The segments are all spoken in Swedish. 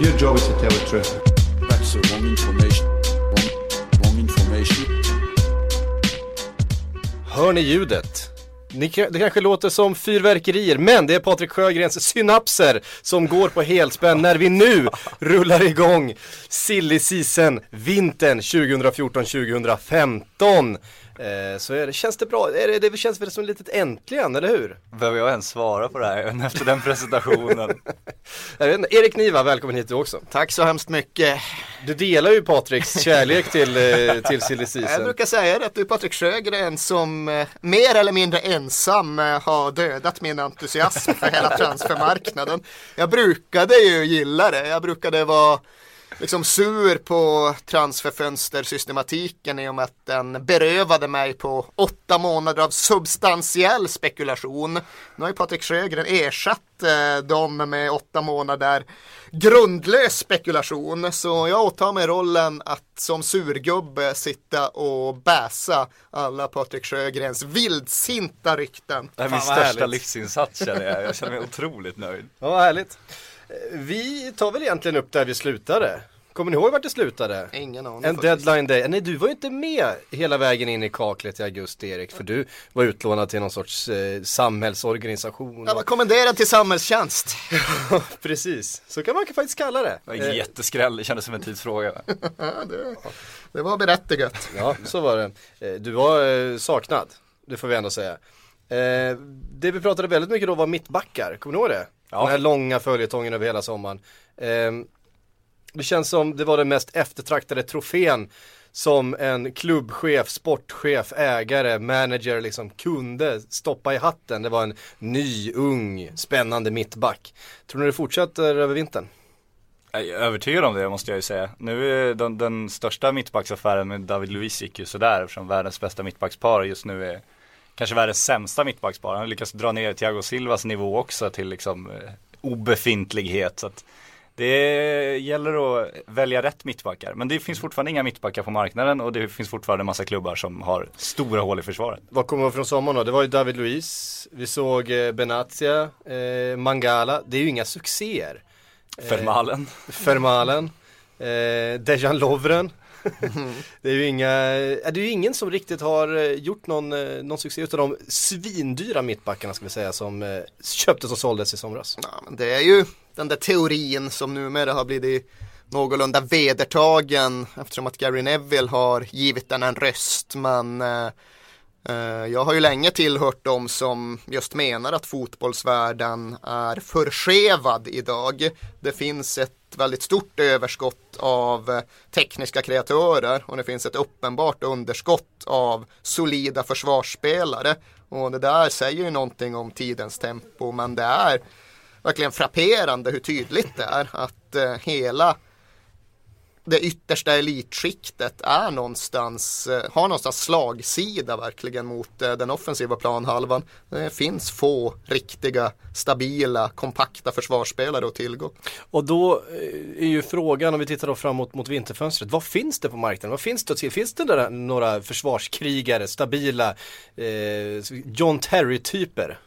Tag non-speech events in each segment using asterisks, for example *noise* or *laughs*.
Your job is to tell the truth. That's the wrong information. Wrong, wrong information. Hör ni ljudet? Ni, det kanske låter som fyrverkerier, men det är Patrik Sjögrens synapser som går på helspänn när vi nu rullar igång Silly Season vintern 2014-2015. Eh, så är det, känns det bra? Är det, det känns väl som ett litet äntligen, eller hur? Behöver jag ens svara på det här *laughs* efter den presentationen? *laughs* Jag Erik Niva, välkommen hit du också. Tack så hemskt mycket. Du delar ju Patriks kärlek till, eh, till Silly Jag Season. brukar säga det att du är Patrik Sjögren som eh, mer eller mindre ensam eh, har dödat min entusiasm för hela transfermarknaden. Jag brukade ju gilla det. Jag brukade vara liksom sur på transferfönstersystematiken i och med att den berövade mig på åtta månader av substantiell spekulation. Nu har ju Patrik Sjögren ersatt eh, dem med åtta månader grundlös spekulation. Så jag åtar mig rollen att som surgubbe sitta och bäsa alla Patrik Sjögrens vildsinta rykten. Det är min största härligt. livsinsats känner jag. Jag känner mig otroligt nöjd. Ja, vad härligt. Eh, Vi tar väl egentligen upp där vi slutade. Kommer ni ihåg vart det slutade? Ingen aning. En faktiskt. deadline day. Nej, du var ju inte med hela vägen in i kaklet i augusti, Erik. För du var utlånad till någon sorts eh, samhällsorganisation. Jag var kommenderad till samhällstjänst. *laughs* Precis, så kan man faktiskt kalla det. Det var Eh, en jätteskräll, det kändes som en tidsfråga. *laughs* Ja, det, det var berättigat. Ja, så var det. Eh, Du var eh, saknad, det får vi ändå säga. Eh, det vi pratade väldigt mycket då var mittbackar, kommer ni ihåg det? Ja. Den här långa följetongen över hela sommaren. Eh, det känns som det var den mest eftertraktade trofén som en klubbchef, sportchef, ägare, manager liksom kunde stoppa i hatten. Det var en ny, ung, spännande mittback. Tror ni det fortsätter över vintern? Jag är övertygad om det måste jag ju säga. Nu är den, den största mittbacksaffären med David Luiz gick ju sådär eftersom världens bästa mittbackspar just nu är kanske världens sämsta mittbackspar. Han har lyckats dra ner Thiago Silvas nivå också till liksom eh, obefintlighet. Så det gäller att välja rätt mittbackar. Men det finns fortfarande inga mittbackar på marknaden och det finns fortfarande en massa klubbar som har stora hål i försvaret. Vad kommer från sommaren då? Det var ju David Luiz, vi såg eh, Benatia, eh, Mangala. Det är ju inga succéer. Fermalen. Fermalen, eh, Dejan Lovren. *laughs* det är ju inga, är det är ju ingen som riktigt har eh, gjort någon, eh, någon succé utav de svindyra mittbackarna ska vi säga som eh, köptes och såldes i somras. Ja, men det är ju den där teorin som numera har blivit någorlunda vedertagen eftersom att Gary Neville har givit den en röst. Men eh, Eh, jag har ju länge tillhört dem som just menar att fotbollsvärlden är förskevad idag. Det finns ett väldigt stort överskott av eh, tekniska kreatörer och det finns ett uppenbart underskott av solida försvarsspelare. Och det där säger ju någonting om tidens tempo men det är verkligen frapperande hur tydligt det är att eh, hela det yttersta elitskiktet är någonstans, eh, har någonstans slagsida verkligen mot eh, den offensiva planhalvan. Det finns få riktiga, stabila, kompakta försvarsspelare att tillgå. Och då eh, är ju frågan om vi tittar då framåt mot vinterfönstret. Vad finns det på marknaden? Vad finns det till? Finns det där några försvarskrigare, stabila eh, John Terry-typer?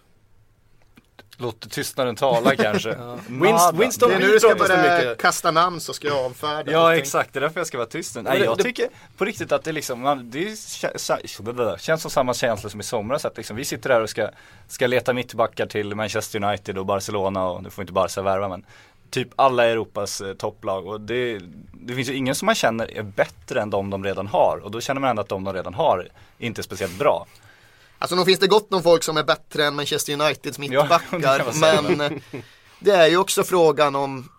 Låt tystnaden tala *laughs* kanske. Winst- Nada. Winston Det är nu du ska börja kasta namn så ska jag avfärda Ja exakt, det är därför jag ska vara tyst nu. Nej det- jag det- tycker på riktigt att det liksom, man, det är, känns som samma känsla som i somras att liksom, vi sitter där och ska, ska leta mittbackar till Manchester United och Barcelona och nu får inte Barca värva men Typ alla Europas eh, topplag och det, det finns ju ingen som man känner är bättre än de de redan har och då känner man ändå att de de redan har inte är speciellt bra. Alltså nog finns det gott om folk som är bättre än Manchester Uniteds Ja, *laughs* mittbackar. säga. men eh, det är ju också frågan om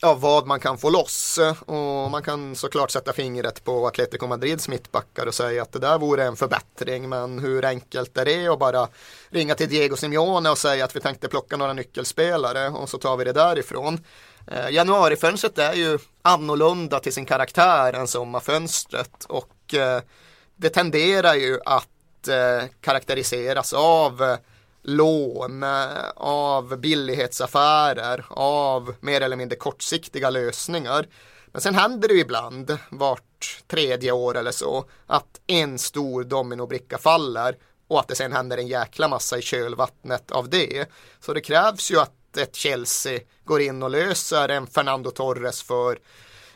ja, vad man kan få loss. Och man kan såklart sätta fingret på Atletico Madrids mittbackar och säga att det där vore en förbättring. Men hur enkelt är det att bara ringa till Diego Simeone och säga att vi tänkte plocka några nyckelspelare och så tar vi det därifrån. Eh, januarifönstret är ju annorlunda till sin karaktär än sommarfönstret och eh, det tenderar ju att eh, karaktäriseras av eh, lån, eh, av billighetsaffärer, av mer eller mindre kortsiktiga lösningar. Men sen händer det ju ibland, vart tredje år eller så, att en stor dominobricka faller och att det sen händer en jäkla massa i kölvattnet av det. Så det krävs ju att ett Chelsea går in och löser en Fernando Torres för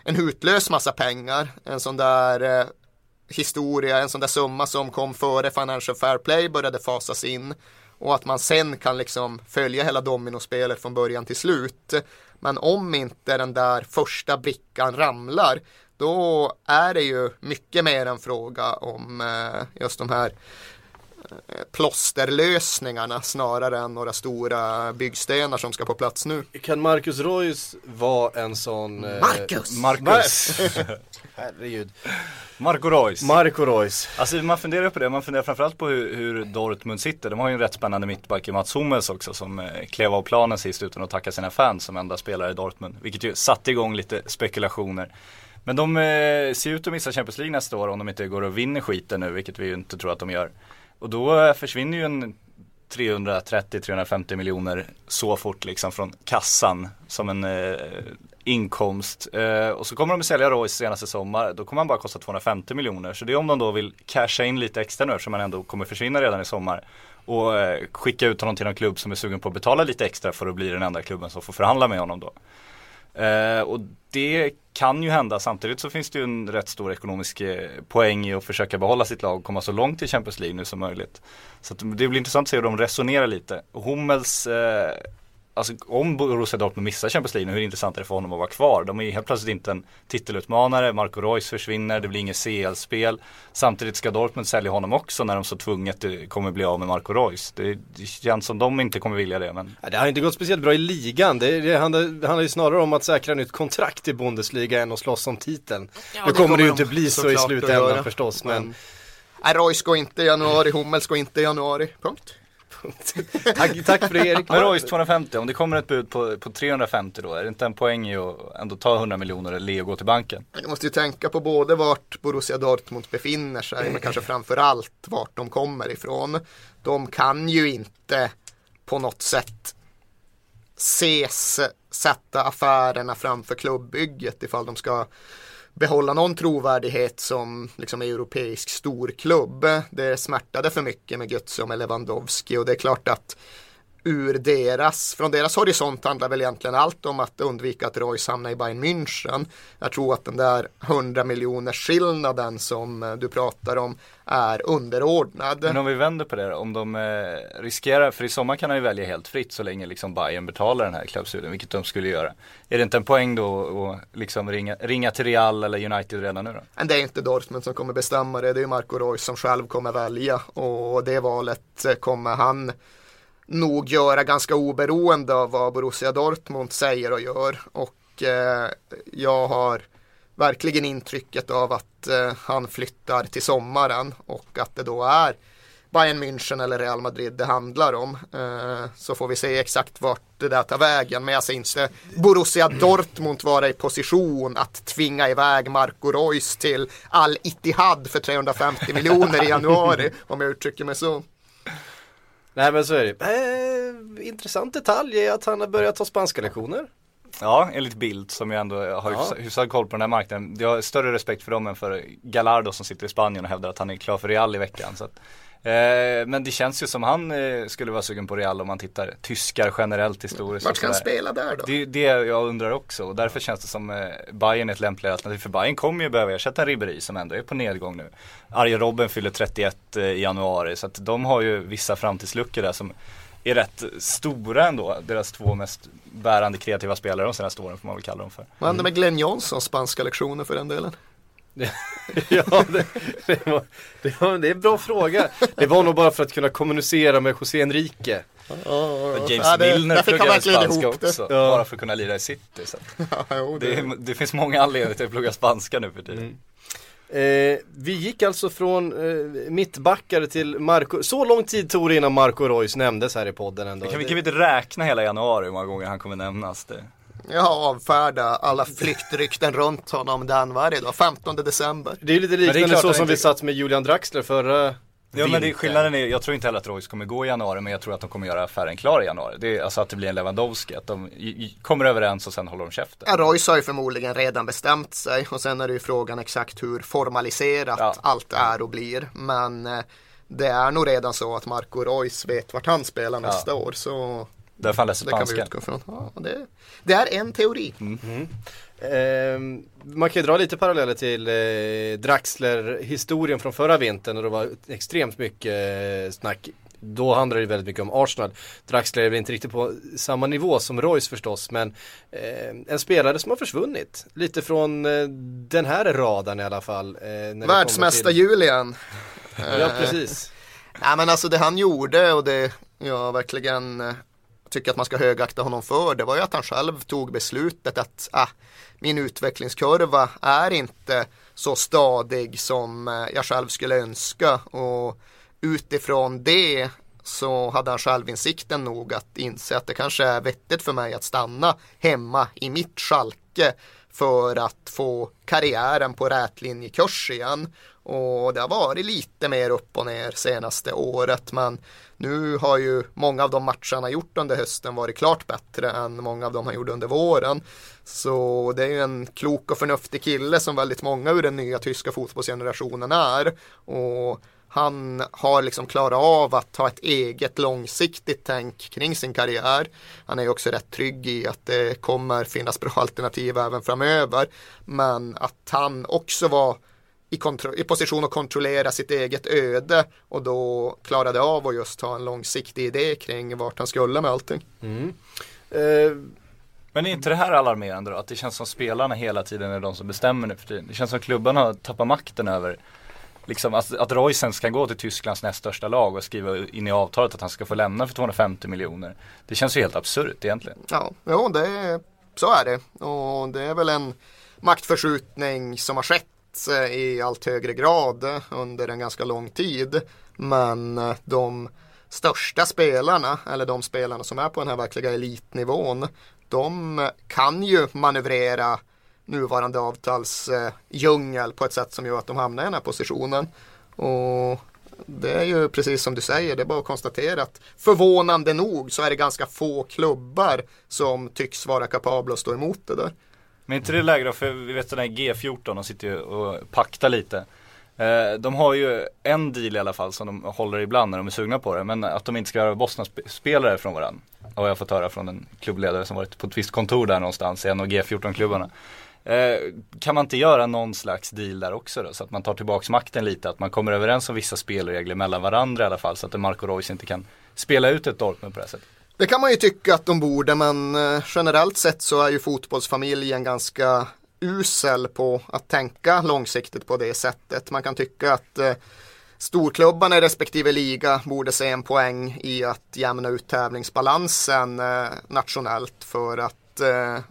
en hutlös massa pengar. En sån där eh, historia, en sån där summa som kom före Financial Fair Play började fasas in och att man sen kan liksom följa hela dominospelet från början till slut. Men om inte den där första brickan ramlar då är det ju mycket mer en fråga om eh, just de här plåsterlösningarna snarare än några stora byggstenar som ska på plats nu. Kan Marcus Reus vara en sån... eh, Marcus! Marcus. *laughs* Herregud. Marco Reus. Marco Reus. Alltså man funderar på det, man funderar framförallt på hur, hur Dortmund sitter. De har ju en rätt spännande mittback i Mats Hummels också som eh, klev av planen sist utan att tacka sina fans som enda spelare i Dortmund. Vilket ju satte igång lite spekulationer. Men de eh, ser ut att missa Champions League nästa år om de inte går och vinner skiten nu, vilket vi ju inte tror att de gör. Och då försvinner ju en 330-350 miljoner så fort liksom från kassan som en eh, inkomst. Eh, och så kommer de att sälja Royce senaste sommar, då kommer han bara kosta 250 miljoner. Så det är om de då vill casha in lite extra nu eftersom han ändå kommer försvinna redan i sommar. Och eh, skicka ut honom till någon klubb som är sugen på att betala lite extra för att bli den enda klubben som får förhandla med honom då. Eh, och det kan ju hända. Samtidigt så finns det ju en rätt stor ekonomisk eh, poäng i att försöka behålla sitt lag och komma så långt i Champions League nu som möjligt. Så att det blir intressant att se hur de resonerar lite. Hummels, eh, alltså om Borussia Dortmund missar Champions League hur intressant är det för honom att vara kvar? De är ju helt plötsligt inte en titelutmanare, Marco Reus försvinner, det blir inget CL-spel. Samtidigt ska Dortmund sälja honom också när de så tvunget eh, kommer bli av med Marco Reus. Det, det känns som de inte kommer vilja det men Det har inte gått speciellt bra i ligan. Det, det, handlar, det handlar ju snarare om att säkra nytt kontrakt i Bundesliga än att slåss om titeln. Ja, nu det kommer kommer det ju inte bli så i slutändan förstås. Men, Men- Nej, Royce går inte i januari, Hummels går inte i januari. Punkt. Tack, tack för det Erik. Men Royce 250, om det kommer ett bud på, på 350 då, är det inte en poäng i att ändå ta 100 miljoner eller le och gå till banken? Du måste ju tänka på både vart Borussia Dortmund befinner sig, men kanske framför allt vart de kommer ifrån. De kan ju inte på något sätt ses sätta affärerna framför klubbygget ifall de ska behålla någon trovärdighet som liksom europeisk storklubb. Det smärtade för mycket med Götze och med Lewandowski och det är klart att ur deras, från deras horisont handlar väl egentligen allt om att undvika att Royce hamnar i Bayern München. Jag tror att den där 100 miljoners skillnaden som eh, du pratar om är underordnad. Men om vi vänder på det om de eh, riskerar, för i sommar kan han ju välja helt fritt så länge liksom Bayern betalar den här klausulen, vilket de skulle göra. Är det inte en poäng då att liksom ringa, ringa till Real eller United redan nu då? Men det är inte Dortmund som kommer bestämma det, det är Marco Reus som själv kommer välja och det valet eh, kommer han nog göra ganska oberoende av vad Borussia Dortmund säger och gör och eh, jag har verkligen intrycket av att eh, han flyttar till sommaren och att det då är Bayern München eller Real Madrid det handlar om. Eh, så får vi se exakt vart det där tar vägen. Men jag ser inte Borussia Dortmund vara i position att tvinga iväg Marco Reus till Al Ittihad för 350 miljoner i januari. Om jag uttrycker mig så. Nej men så är det. Eh, intressant detalj är att han har börjat ta spanska lektioner. Ja, enligt Bild som jag ändå har Ja. hyfsad, hyfsad koll på den här marknaden. Jag har större respekt för dem än för Gallardo som sitter i Spanien och hävdar att han är klar för Real i veckan. Så att, eh, men det känns ju som han eh, skulle vara sugen på Real om man tittar tyskar generellt historiskt. Vart ska han spela där då? Det är det jag undrar också och därför känns det som eh, Bayern är ett lämpligare alternativ för Bayern kommer ju behöva ersätta Ribéry som ändå är på nedgång nu. Arjen Robben fyller 31 eh, i januari så att de har ju vissa framtidsluckor där som är rätt stora ändå. Deras två mest bärande kreativa spelare de senaste åren får man väl kalla dem för. Vad hände med Glenn Johnsons spanska lektioner för den delen? *laughs* ja, det, det, var, det, var, det är en bra fråga. Det var nog bara för att kunna kommunicera med José Enrique. Och James Ja, det- Milner verkligen spanska också, Ja. bara för att kunna lira i city. Så. *laughs* Ja, jo, Det, det finns många anledningar till att plugga spanska nu för tiden. Eh, vi gick alltså från eh, mittbackare till Marco, så lång tid tog det innan Marco Reus nämndes här i podden ändå. Kan vi, kan vi inte räkna hela januari hur många gånger han kommer nämnas? Det. Jag har avfärdat alla flyktrykten runt honom den varje dag, 15 december. Det är lite det är liknande klart så som inte- vi satt med Julian Draxler förra Ja men det, vintern. skillnaden är, jag tror inte heller att Royce kommer gå i januari men jag tror att de kommer göra affären klar i januari. Det är alltså att det blir en Lewandowski, att de i, i, kommer överens och sen håller de käften. Ja, Royce har ju förmodligen redan bestämt sig och sen är det ju frågan exakt hur formaliserat Ja. allt är och blir. Men eh, det är nog redan så att Marco Reus vet vart han spelar nästa år. Så Därför han läser det kan vi spanska. utgå från. Ja, det, det är en teori. Ehm, man kan ju dra lite paralleller till eh, Draxler-historien från förra vintern och det var extremt mycket eh, snack. Då handlade det väldigt mycket om Arsenal. Draxler är väl inte riktigt på samma nivå som Royce förstås men eh, en spelare som har försvunnit lite från eh, den här radarn i alla fall. Eh, Världsmästar till- Julian. Ja precis. *laughs* Nej men alltså det han gjorde och det jag verkligen eh, tycker att man ska högakta honom för det var ju att han själv tog beslutet att ah, min utvecklingskurva är inte så stadig som eh, jag själv skulle önska och utifrån det så hade han självinsikten nog att inse att det kanske är vettigt för mig att stanna hemma i mitt Schalke för att få karriären på rätlinjekurs igen. Och det har varit lite mer upp och ner senaste året men nu har ju många av de matcher han har gjort under hösten varit klart bättre än många av de han gjorde under våren. Så det är ju en klok och förnuftig kille som väldigt många ur den nya tyska fotbollsgenerationen är. Och han har liksom klarat av att ha ett eget långsiktigt tänk kring sin karriär. Han är ju också rätt trygg i att det kommer finnas bra alternativ även framöver. Men att han också var i, i position att kontrollera sitt eget öde och då klarade av att just ha en långsiktig idé kring vart han skulle med allting. Eh, Men är inte det här alarmerande då? Att det känns som spelarna hela tiden är de som bestämmer nu för tiden. Det känns som klubbarna har tappat makten över Liksom att, att Royce ens kan gå till Tysklands näst största lag och skriva in i avtalet att han ska få lämna för 250 miljoner. Det känns ju helt absurt egentligen. Ja, jo, det är, så är det. Och det är väl en maktförskjutning som har skett eh, i allt högre grad under en ganska lång tid. Men eh, de största spelarna, eller de spelarna som är på den här verkliga elitnivån, de eh, kan ju manövrera nuvarande avtalsdjungel eh, på ett sätt som gör att de hamnar i den här positionen. Och det är ju precis som du säger, det är bara att konstatera att förvånande nog så är det ganska få klubbar som tycks vara kapabla att stå emot det där. Men inte det läge då, för vi vet den här G14, de sitter ju och paktar lite. Eh, de har ju en deal i alla fall som de håller ibland när de är sugna på det. Men att de inte ska göra Boston-spelare från varandra. Har jag fått höra från en klubbledare som varit på ett visst kontor där någonstans i en av G14-klubbarna. Eh, kan man inte göra någon slags deal där också då? Så att man tar tillbaks makten lite. Att man kommer överens om vissa spelregler mellan varandra i alla fall. Så att Marco Reus inte kan spela ut ett Dortmund på det här sättet. Det kan man ju tycka att de borde men eh, generellt sett så är ju fotbollsfamiljen ganska usel på att tänka långsiktigt på det sättet. Man kan tycka att eh, storklubbarna i respektive liga borde se en poäng i att jämna ut tävlingsbalansen eh, nationellt för att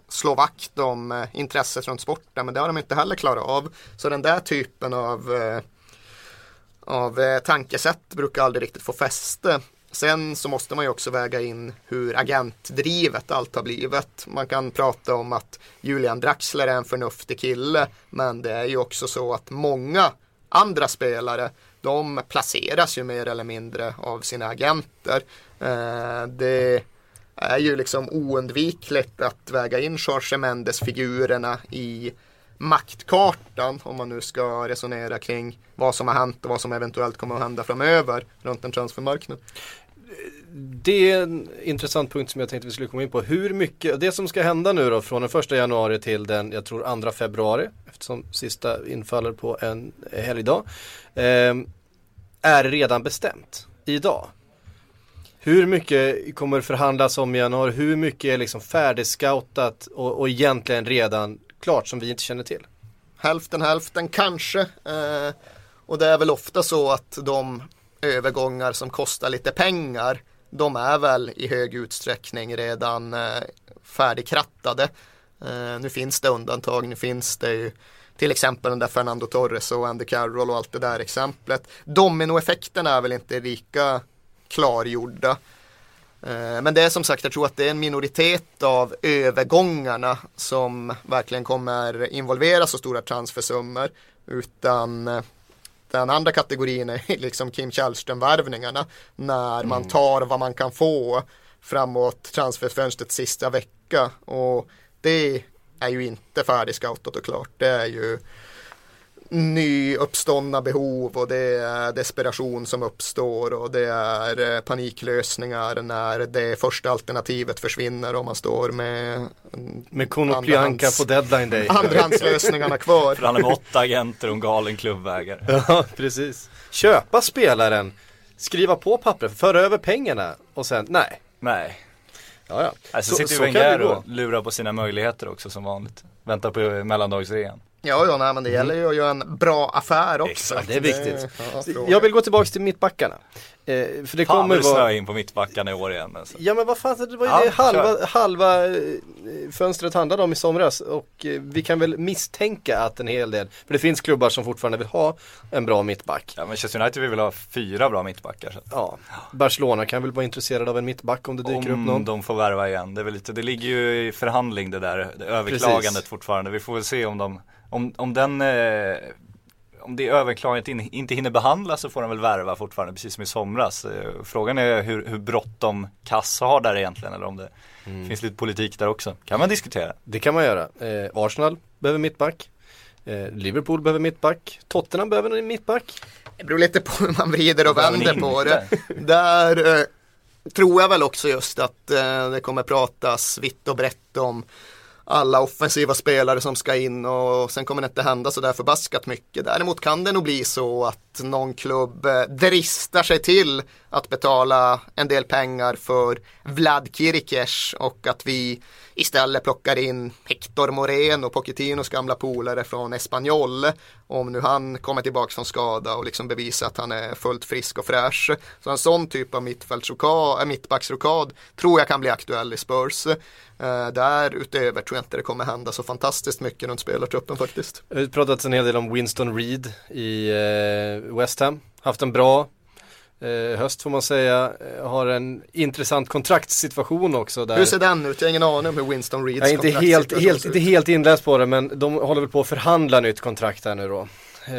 slå vakt om intresset runt sporten men det har de inte heller klarat av. Så den där typen av av tankesätt brukar aldrig riktigt få fäste. Sen så måste man ju också väga in hur agentdrivet allt har blivit. Man kan prata om att Julian Draxler är en förnuftig kille, men det är ju också så att många andra spelare, de placeras ju mer eller mindre av sina agenter. Eh, det är ju liksom oundvikligt att väga in Jorge Mendes-figurerna i maktkartan om man nu ska resonera kring vad som har hänt och vad som eventuellt kommer att hända framöver runt en transfermarknad. Det är en intressant punkt som jag tänkte vi skulle komma in på. Hur mycket, det som ska hända nu då från den första januari till den, jag tror andra februari, eftersom sista infaller på en helgdag, eh, är redan bestämt idag. Hur mycket kommer förhandlas om i januari? Hur mycket är liksom färdigscoutat och, och egentligen redan klart som vi inte känner till? hälften hälften kanske. Eh, och det är väl ofta så att de övergångar som kostar lite pengar de är väl i hög utsträckning redan eh, färdigkrattade. Eh, nu finns det undantag, nu finns det ju till exempel den där Fernando Torres och Andy Carroll och allt det där exemplet. Dominoeffekten är väl inte lika klargjorda. Eh, men det är som sagt, jag tror att det är en minoritet av övergångarna som verkligen kommer involvera så stora transfersummor. Utan den andra kategorin är *laughs* liksom Kim Källström-värvningarna. När man tar vad man kan få framåt transferfönstret sista vecka. Och det är ju inte färdigscoutat och klart. Det är ju nyuppståndna behov och det är desperation som uppstår och det är eh, paniklösningar när det första alternativet försvinner och man står med Med Konoplyanka på deadline day. *laughs* andrahandslösningarna kvar. För han är med åtta agenter och en galen klubbägare. *laughs* Ja, precis. Köpa spelaren, skriva på pappret, föra över pengarna och sen, nej. Nej. Ja, ja. Alltså Så- sitter ju så kan Wenger och lurar på sina möjligheter också som vanligt. Väntar på mellandagsrean. Ja, ja, nej, men det gäller ju att göra en bra affär också. Exakt, det är viktigt. Jag vill gå tillbaka till mittbackarna. Eh, för det Fan kommer vad du vara... in på mittbackarna i år igen alltså. Ja men vad fan, det var ju Ja, det halva, halva eh, fönstret handlade om i somras och eh, vi kan väl misstänka att en hel del, för det finns klubbar som fortfarande vill ha en bra mittback. Ja, Manchester United vill väl ha fyra bra mittbackar. Så. Ja, Barcelona kan väl vara intresserade av en mittback om det dyker upp Om någon. de får värva igen. Det, är väl lite, det ligger ju i förhandling det där det överklagandet Precis. fortfarande. Vi får väl se om de, om, om den eh, om det överklagandet in, inte hinner behandlas så får de väl värva fortfarande precis som i somras. Eh, Frågan är hur, hur bråttom Kass har där egentligen eller om det Mm. finns lite politik där också. Kan man diskutera. Det kan man göra. Eh, Arsenal behöver mittback. Eh, Liverpool behöver mittback. Tottenham behöver en mittback. Det beror lite på hur man vrider och vänder på det. Där eh, tror jag väl också just att eh, det kommer pratas vitt och brett om alla offensiva spelare som ska in och sen kommer det inte hända så där förbaskat mycket. Däremot kan det nog bli så att någon klubb eh, dristar sig till att betala en del pengar för Vlad Kirikes och att vi istället plockar in Hector Moreno, Pochettinos gamla polare från Espanyol. Om nu han kommer tillbaka från skada och liksom bevisar att han är fullt frisk och fräsch. Så en sån typ av äh, mittbacksrokad tror jag kan bli aktuell i Spurs. Eh, därutöver tror jag inte det kommer hända så fantastiskt mycket runt spelartruppen faktiskt. Det har pratats en hel del om Winston Reed i eh, West Ham. Haft en bra eh, höst får man säga. Eh, Har en intressant kontraktssituation också. Där. Hur ser den ut? Jag har ingen aning om hur Winston Reeds Jag är inte helt, helt, ser inte ut. helt inläst på det men de håller väl på att förhandla nytt kontrakt här nu då. Eh,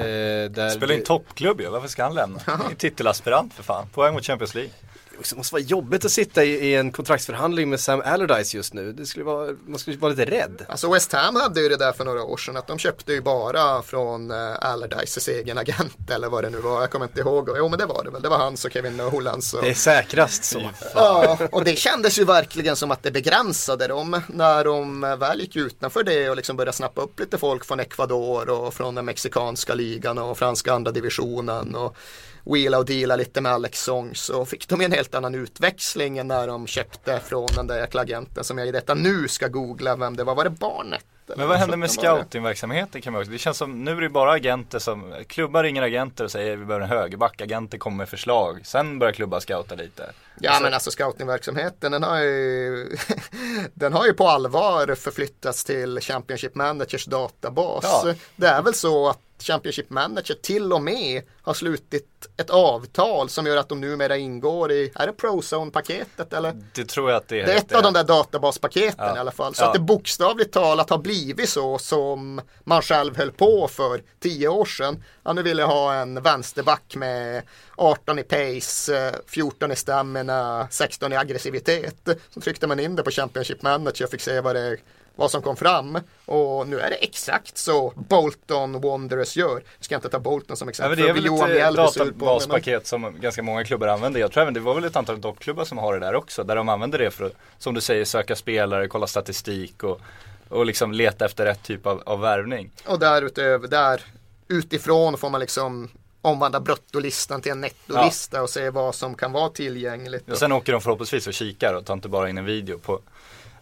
där Spelar i en toppklubb ju, varför ska han lämna? *laughs* Han är Titelaspirant för fan, poäng mot Champions League. Det måste vara jobbigt att sitta i, i en kontraktsförhandling med Sam Allardyce just nu. Det skulle vara, man skulle vara lite rädd. Alltså West Ham hade ju det där för några år sedan att de köpte ju bara från uh, Allardyces egen agent eller vad det nu var. Jag kommer inte ihåg. Jo men det var det väl. Det var hans och Kevin Nolans. Och... Det är säkrast så. Ja, och det kändes ju verkligen som att det begränsade dem när de eh, väl gick utanför det och liksom började snappa upp lite folk från Ecuador och från den mexikanska ligan och franska andra divisionen och wheela och deala lite med Alex Song så fick de en helt annan utväxling än när de köpte från den där jäkla agenten som jag i detta nu ska googla vem det var. Var det Barnet? Men vad händer med scoutingverksamheten kan man också, det känns som, nu är det bara agenter som, klubbar ringer agenter och säger vi behöver en högerback, agenter kommer med förslag, sen börjar klubbar scouta lite. Ja men alltså scoutingverksamheten den har ju *laughs* Den har ju på allvar förflyttats till Championship Managers databas. Ja. Det är väl så att Championship Manager till och med har slutit ett avtal som gör att de numera ingår i, är det ProZone-paketet eller? Det tror jag att det är. Det är ett av de där databaspaketen Ja. i alla fall. Så Ja. att det bokstavligt talat har blivit så som man själv höll på för tio år sedan. Ja, nu vill jag ha en vänsterback med 18 i pace, eh, 14 i stamina, 16 i aggressivitet. Så tryckte man in det på Championship Manager och fick se vad det vad som kom fram och nu är det exakt så Bolton Wanderers gör. Jag ska inte ta Bolton som Ja, exempel. men det är väl Johan ett databaspaket som ganska många klubbar använder. Jag tror även det var väl ett antal toppklubbar som har det där också. Där de använder det för att, som du säger, söka spelare, kolla statistik och, och liksom leta efter rätt typ av, av värvning. Och därutöver, där utifrån får man liksom omvandla bruttolistan till en nettolista och se vad som kan vara tillgängligt. Och sen åker de förhoppningsvis och kikar och tar inte bara in en video på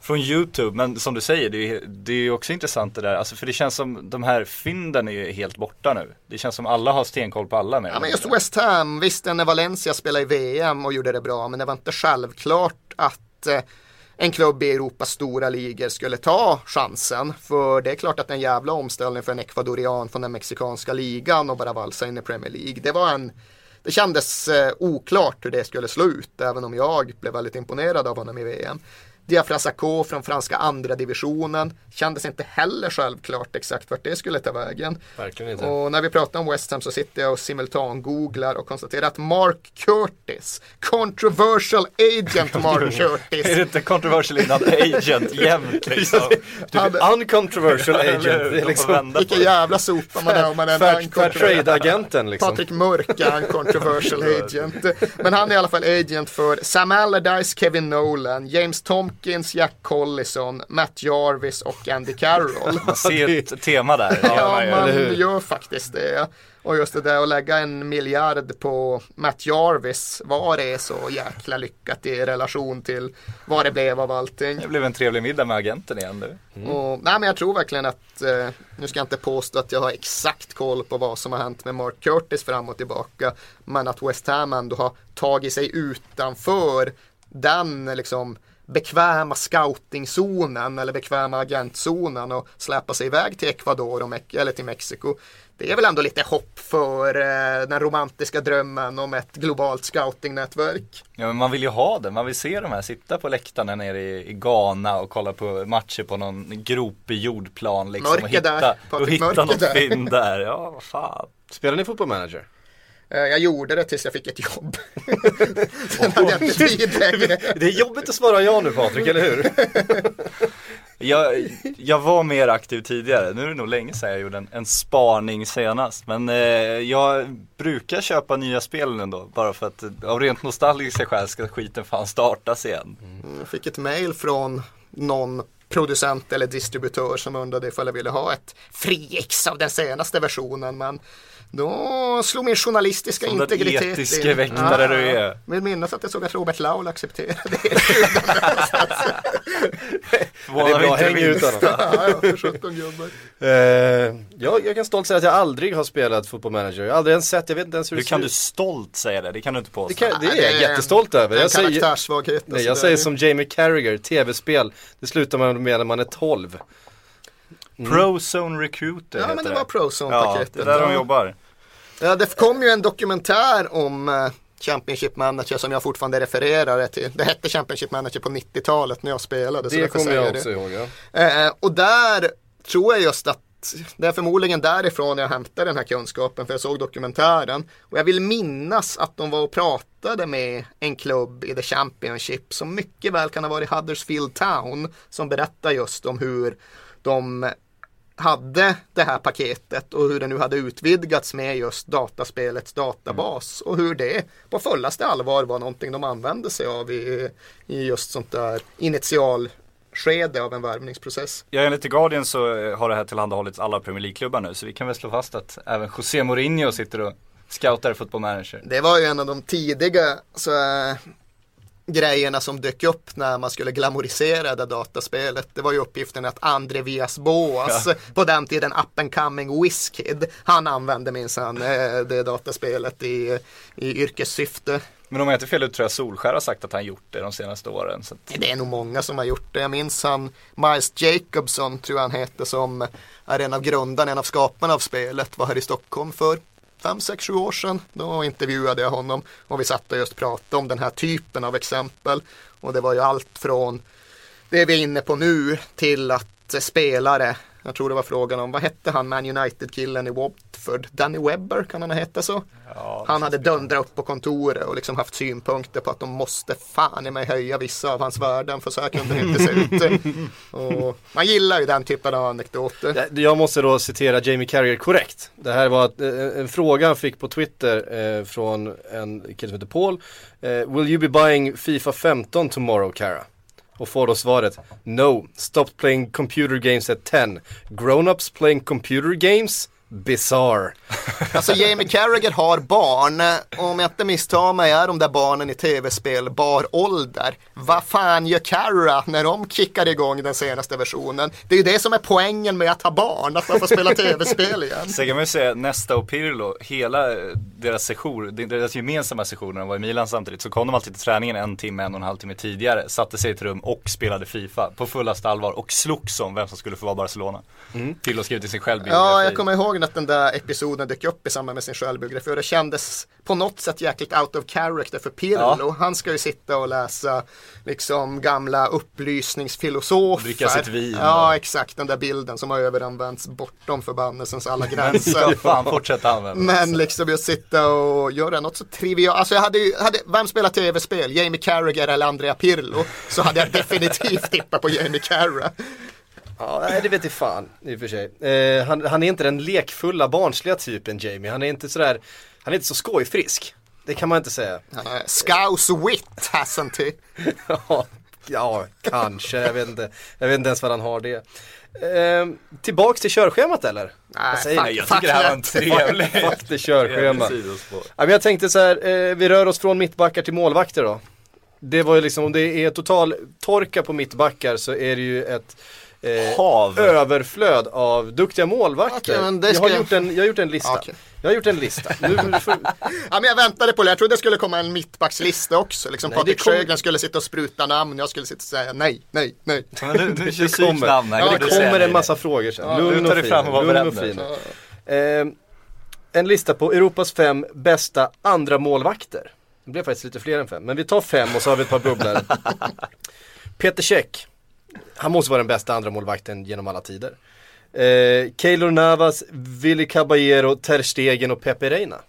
från YouTube, men som du säger, det är, det är också intressant det där. Alltså för det känns som de här fynden är ju helt borta nu. Det känns som alla har stenkoll på alla med. Ja, men just West Ham, visst när Valencia spelade i VM och gjorde det bra, men det var inte självklart att eh, en klubb i Europas stora ligor skulle ta chansen. För det är klart att en jävla omställning för en ekvadorian från den mexikanska ligan och bara valsa in i Premier League. Det var en det kändes eh, oklart hur det skulle slå ut, även om jag blev väldigt imponerad av honom i VM. Diafra Sakho från franska andra divisionen kändes inte heller självklart exakt vart det skulle ta vägen. Verkligen inte. Och när vi pratar om West Ham så sitter jag och simultan-googlar och konstaterar att Mark Curtis, controversial agent *laughs* Mark Curtis. Är det inte controversial innan agent *laughs* jämt liksom? Typ uncontroversial agent. Liksom Vilken jävla sopa man är om man är en fair, fair uncontroversial trade-agenten liksom. Patrik Mörk är en controversial *laughs* agent. Men han är i alla fall agent för Sam Allardyce, Kevin Nolan, James Tomkins, Jack Collison, Matt Jarvis och Andy Carroll. Man ser ett tema där. Ja, man gör. faktiskt det. Och just det där att lägga en miljard på Matt Jarvis var det så jäkla lyckat i relation till vad det blev av allting. Det blev en trevlig middag med agenten igen nu. Och, nej men jag tror verkligen att, eh, nu ska jag inte påstå att jag har exakt koll på vad som har hänt med Mark Curtis fram och tillbaka. Men att West Ham ändå har tagit sig utanför den liksom bekväma scoutingzonen eller bekväma agentzonen och släppa sig iväg till Ecuador och eller till Mexiko. Det är väl ändå lite hopp för eh, den romantiska drömmen om ett globalt scoutingnätverk. Ja men man vill ju ha det, man vill se de här sitta på läktarna nere i, i Ghana och kolla på matcher på någon gropig jordplan liksom. och Mörker hitta, där, och Patrik hitta Mörker något där. fynd där. Ja, vad fan. Spelar ni fotboll manager? Eh, jag gjorde det tills jag fick ett jobb. *laughs* Sen hade jag inte tid längre. Det är jobbigt att svara ja nu Patrik, eller hur? Jag, jag var mer aktiv tidigare, nu är det nog länge sedan jag gjorde en, en spaning senast. Men eh, jag brukar köpa nya spel nu då, bara för att eh, av rent nostalgiska skäl ska skiten fan startas igen. Jag fick ett mail från någon producent eller distributör som undrade ifall jag ville ha ett friex av den senaste versionen. Men då slog min journalistiska Som den integritet etiska in. väktare du är. Vill minnas att jag såg att Robert Laul accepterade det. *laughs* Det är bra, häng ut honom. ja, ja, för 17 gubbar. Eh, jag, jag kan stolt säga att jag aldrig har spelat fotboll manager. Jag har aldrig ens sett, jag vet inte ens hur Hur det kan ser du ut. stolt säga det? Det kan du inte Det, påstå. kan, det är det jag är jättestolt över. Jag säger, nej, jag det säger som Jamie Carragher, tv-spel, det slutar man med när man är 12. Prozone Recruiter Ja heter men det det. var Ja, Prozone-paketet. det är där de Ja. jobbar. Ja, det kom ju en dokumentär om eh, Championship Manager som jag fortfarande refererar till. Det hette Championship Manager på 90-talet när jag spelade. Det kommer jag det. också ihåg ja. Eh, och där tror jag just att det är förmodligen därifrån jag hämtar den här kunskapen för jag såg dokumentären. Och jag vill minnas att de var och pratade med en klubb i The Championship som mycket väl kan ha varit Huddersfield Town som berättar just om hur de hade det här paketet och hur det nu hade utvidgats med just dataspelets databas och hur det på fullaste allvar var någonting de använde sig av i, i just sånt där initialskede av en värvningsprocess. Ja, enligt The Guardian så eh, har det här tillhandahållits alla Premier League-klubbar nu. Så vi kan väl slå fast att även José Mourinho sitter och scoutar football manager. Det var ju en av de tidiga så, äh, grejerna som dök upp när man skulle glamorisera det dataspelet. Det var ju uppgiften att André Vias Boas, på den tiden up and coming Whiskid, han använde minsann äh, det dataspelet i, i yrkessyfte. Men om jag inte fel ut tror jag Solskär har sagt att han gjort det de senaste åren. Att, Det är nog många som har gjort det. Jag minns han Miles Jacobson tror jag han hette som är en av grundarna, en av skaparna av spelet, var här i Stockholm för fem, sex, sju år sedan. Då intervjuade jag honom och vi satt och just pratade om den här typen av exempel. Och det var ju allt från det vi är inne på nu till att spelare, jag tror det var frågan om, vad hette han Man United-killen i Watford? Danny Webber, kan han heta så? ja, Han hade dundrat upp på kontoret och liksom haft synpunkter på att de måste fan i mig höja vissa av hans värden för så här kunde det inte se ut. *laughs* Och man gillar ju den typen av anekdoter. Jag måste då citera Jamie Carragher korrekt. Det här var eh, en fråga han fick på Twitter eh, från en kille som heter Paul. Eh, Will you be buying Fifa 15 tomorrow, Cara? Och får då svaret No, stopped playing computer games at 10. Grown-ups playing computer games? Bizarre. *laughs* Alltså Jamie Carragher har barn. Om jag inte misstar mig är de där barnen i tv-spel bar ålder. Vad fan gör Carra när de kickar igång den senaste versionen? Det är ju det som är poängen med att ha barn, att man får spela tv-spel igen. Sen kan man ju säga Nesta och Pirlo, hela deras session, deras gemensamma session när de var i Milan samtidigt så kom de alltid till träningen en timme, en och en halv timme tidigare, satte sig i ett rum och spelade Fifa på fullaste allvar och slogs om vem som skulle få vara Barcelona. Pirlo skrev till sin självbiografi. Ja, jag kommer ihåg att den där episoden dök upp i samband med sin självbiografi och det kändes på något sätt jäkligt out of character för Pirlo. Ja. Han ska ju sitta och läsa liksom gamla upplysningsfilosofer. Dricka sitt vin Ja, exakt. Den där bilden som har överanvänts bortom förbannelsens alla *laughs* gränser. fan fortsätta använda. Men liksom just sitta och göra något så trivialt. Alltså jag hade ju, hade, vem spelar tv-spel? Jamie Carragher eller Andrea Pirlo? Så hade jag definitivt tippat på Jamie Carragher. Ja, nej, det vet jag fan i och för sig. Eh, han, han är inte den lekfulla barnsliga typen Jamie. Han är inte sådär, han är inte så skojfrisk. Det kan man inte säga. Uh, Scouse wit, hasn't he? *laughs* Ja, ja, kanske. Jag vet inte. Jag vet inte ens vad han har det. Eh, tillbaks till körschemat eller? Nej, Vad säger fuck- ni? Jag tycker det här var en trevlig, *laughs* Fuck det körschema. Ja, men jag tänkte så här, eh, vi rör oss från mittbackar till målvakter då. Det var ju liksom, om det är total torka på mittbackar så är det ju ett eh, Hav. överflöd av duktiga målvakter. Det jag, har gjort en, jag har gjort en lista. Okej. Jag har gjort en lista. *laughs* Nu, får, Ja, men jag väntade på det. Jag trodde det skulle komma en mittbackslista också. Liksom Nej, Patrik det kom- Sjögren skulle sitta och spruta namn. Jag skulle sitta och säga nej, nej, nej. Men nu, nu det kommer, psyknamn här. ja, det *laughs* kommer en massa frågor sen. Ja, lugn nu tar och fram och fin. Lugn och fin. Eh, en lista på Europas fem bästa andra målvakter. Det blev faktiskt lite fler än fem, men vi tar fem och så har vi ett par bubblare. *laughs* Peter Cech. Han måste vara den bästa andra målvakten genom alla tider. Eh, Keylor Navas, Willy Caballero, Ter Stegen och Pepe Reina.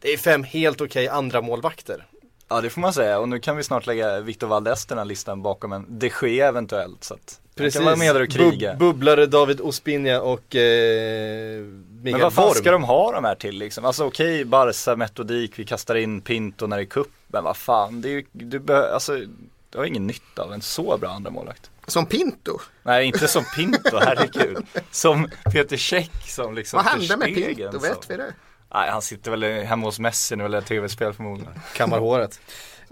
Det är fem helt okej andra målvakter. Ja det får man säga och nu kan vi snart lägga Victor Valdes den här listan bakom en de Gea eventuellt så att han kan vara med och kriga. Bub- bubblare David Ospinja och eh, Mikael Men vad fan ska de ha de här till liksom? Alltså okej, Barca, metodik, vi kastar in Pinto när det är cup, men vad fan, det är ju, du behöver, alltså, du har ingen nytta av en så bra andra målvakt. Som Pinto. Nej, inte som Pinto, herregud. *laughs* Som Peter Käck som liksom Vad hände med Pinto? som- Vet vi det? Nej, han sitter väl hemma hos Messi nu eller tv-spel förmodligen. kammar håret.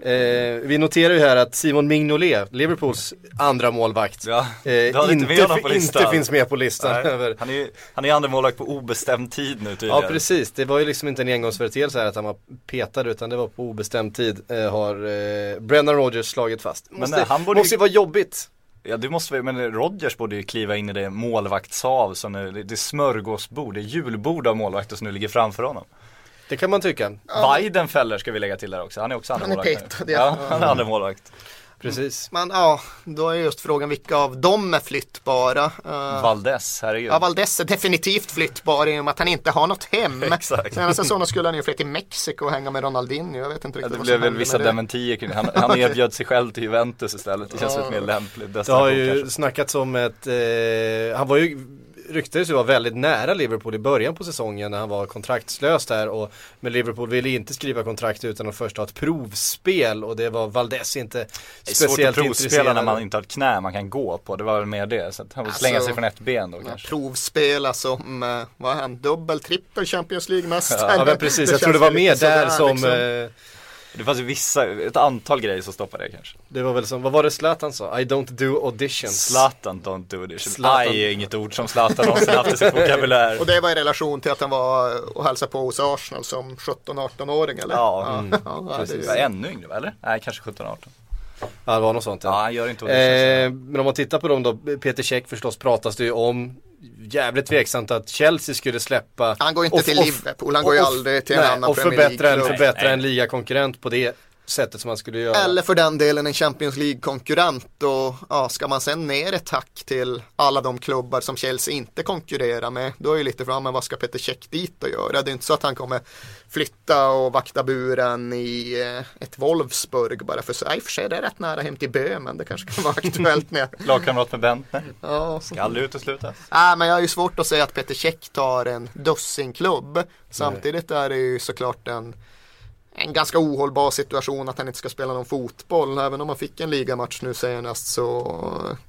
Eh, vi noterar ju här att Simon Mignolet, Liverpools andra målvakt, Ja, eh, inte, inte finns med på listan. Nej, han är ju han är andra målvakt på obestämd tid nu tydligen. Ja precis, det var ju liksom inte en engångsföreteelse här att han var petad utan det var på obestämd tid eh, har eh, Brennan Rodgers slagit fast. Måste, nej, han borde måste ju vara jobbigt. Ja det måste men Rodgers borde ju kliva in i det målvaktshav som nu, det, är smörgåsbord, det är julbord av målvakter som nu ligger framför honom. Det kan man tycka. Weidenfeller ska vi lägga till där också, han är också andra Han är petad, ja. ja. han är andra målvakt. Precis. Men ja, då är just frågan vilka av dem är flyttbara. Uh, Valdes, herregud. Ja, Valdes är definitivt flyttbar i och med att han inte har något hem. *laughs* Exakt. Senaste säsongen skulle han ju flytta till Mexiko och hänga med Ronaldinho. Jag vet inte Ja, riktigt det vad blev väl vissa det. dementier kring det. Han, han *laughs* erbjöd sig själv till Juventus istället. Det känns Ja. lite mer lämpligt. Det har ju kanske. snackats om ett, eh, han var ju ryktades ju vara väldigt nära Liverpool i början på säsongen när han var kontraktslös där och men Liverpool ville inte skriva kontrakt utan att först ha ett provspel och det var Valdes inte Det är svårt att speciellt provspela intresserad. när man inte har ett knä man kan gå på. Det var väl mer det. Så att han får slänga Alltså, sig från ett ben då Ja, kanske. provspela som, eh, vad är han, dubbel, trippel Champions League-mästare. Ja men precis, jag tror det var mer där som, liksom. eh, Det fanns ju vissa, ett antal grejer som stoppade det kanske. det var väl som, vad var det Zlatan sa? I don't do auditions. Zlatan don't do. Zlatan. Aj är inget ord som Zlatan någonsin haft i sin vokabulär. Och det var i relation till att han var och hälsade på hos Arsenal som 17-18-åring eller? Ja, mm, *laughs* ja, det är precis. ju- Ja, ännu yngre eller? Nej, kanske 17-18. Ja det var något sånt Ja, ja. han gör inte auditions. Eh, men om man tittar på dem då, Peter Käck förstås pratas det ju om Jävligt tveksamt att Chelsea skulle släppa Han går inte och- till och- Liverpool, han går ju och- aldrig till en nej, annan Och förbättra en, förbättra Nej, en ligakonkurrent på det sättet som man skulle göra. Eller för den delen en Champions League-konkurrent och ja, ska man sen ner ett tack till alla de klubbar som Chelsea inte konkurrerar med då är ju lite fram, men vad ska Peter Cech dit och göra? Det är inte så att han kommer flytta och vakta buren i eh, ett Wolfsburg bara för sig. I och för sig det är rätt nära hem till Böhmen, det kanske kan vara *laughs* aktuellt med. Lagkamrat med Bentner. Ja, Ska aldrig uteslutas. Nej, men jag har ju svårt att säga att Peter Cech tar en dussinklubb. Samtidigt är det ju såklart en, en ganska ohållbar situation att han inte ska spela någon fotboll. Även om han fick en ligamatch nu senast så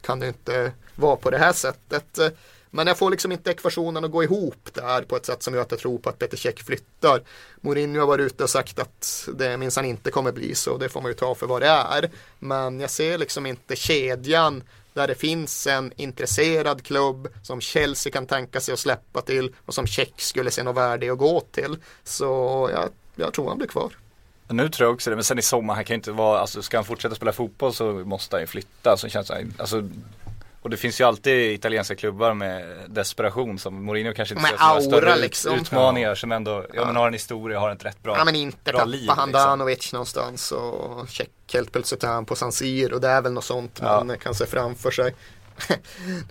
kan det inte vara på det här sättet. Men jag får liksom inte ekvationen att gå ihop där på ett sätt som gör att jag tror på att Peter Käck flyttar. Mourinho har varit ute och sagt att det minsann inte kommer bli så. Det får man ju ta för vad det är. Men jag ser liksom inte kedjan där det finns en intresserad klubb som Chelsea kan tänka sig att släppa till och som Tjeck skulle se något värde i att gå till. Så jag, jag tror han blir kvar. Nu tror jag också det, men sen i sommar, han kan ju inte vara, alltså ska han fortsätta spela fotboll så måste han ju flytta. Så känns det, alltså, och det finns ju alltid italienska klubbar med desperation som Mourinho kanske inte Med ser aura större liksom. utmaningar som ändå, ja, men har en historia, har ett rätt bra, Ja men inte bra liv. tappa liksom. Handanovic någonstans och Cech helt plötsligt är han på San Siro. Det är väl något sånt Ja. man kan se framför sig.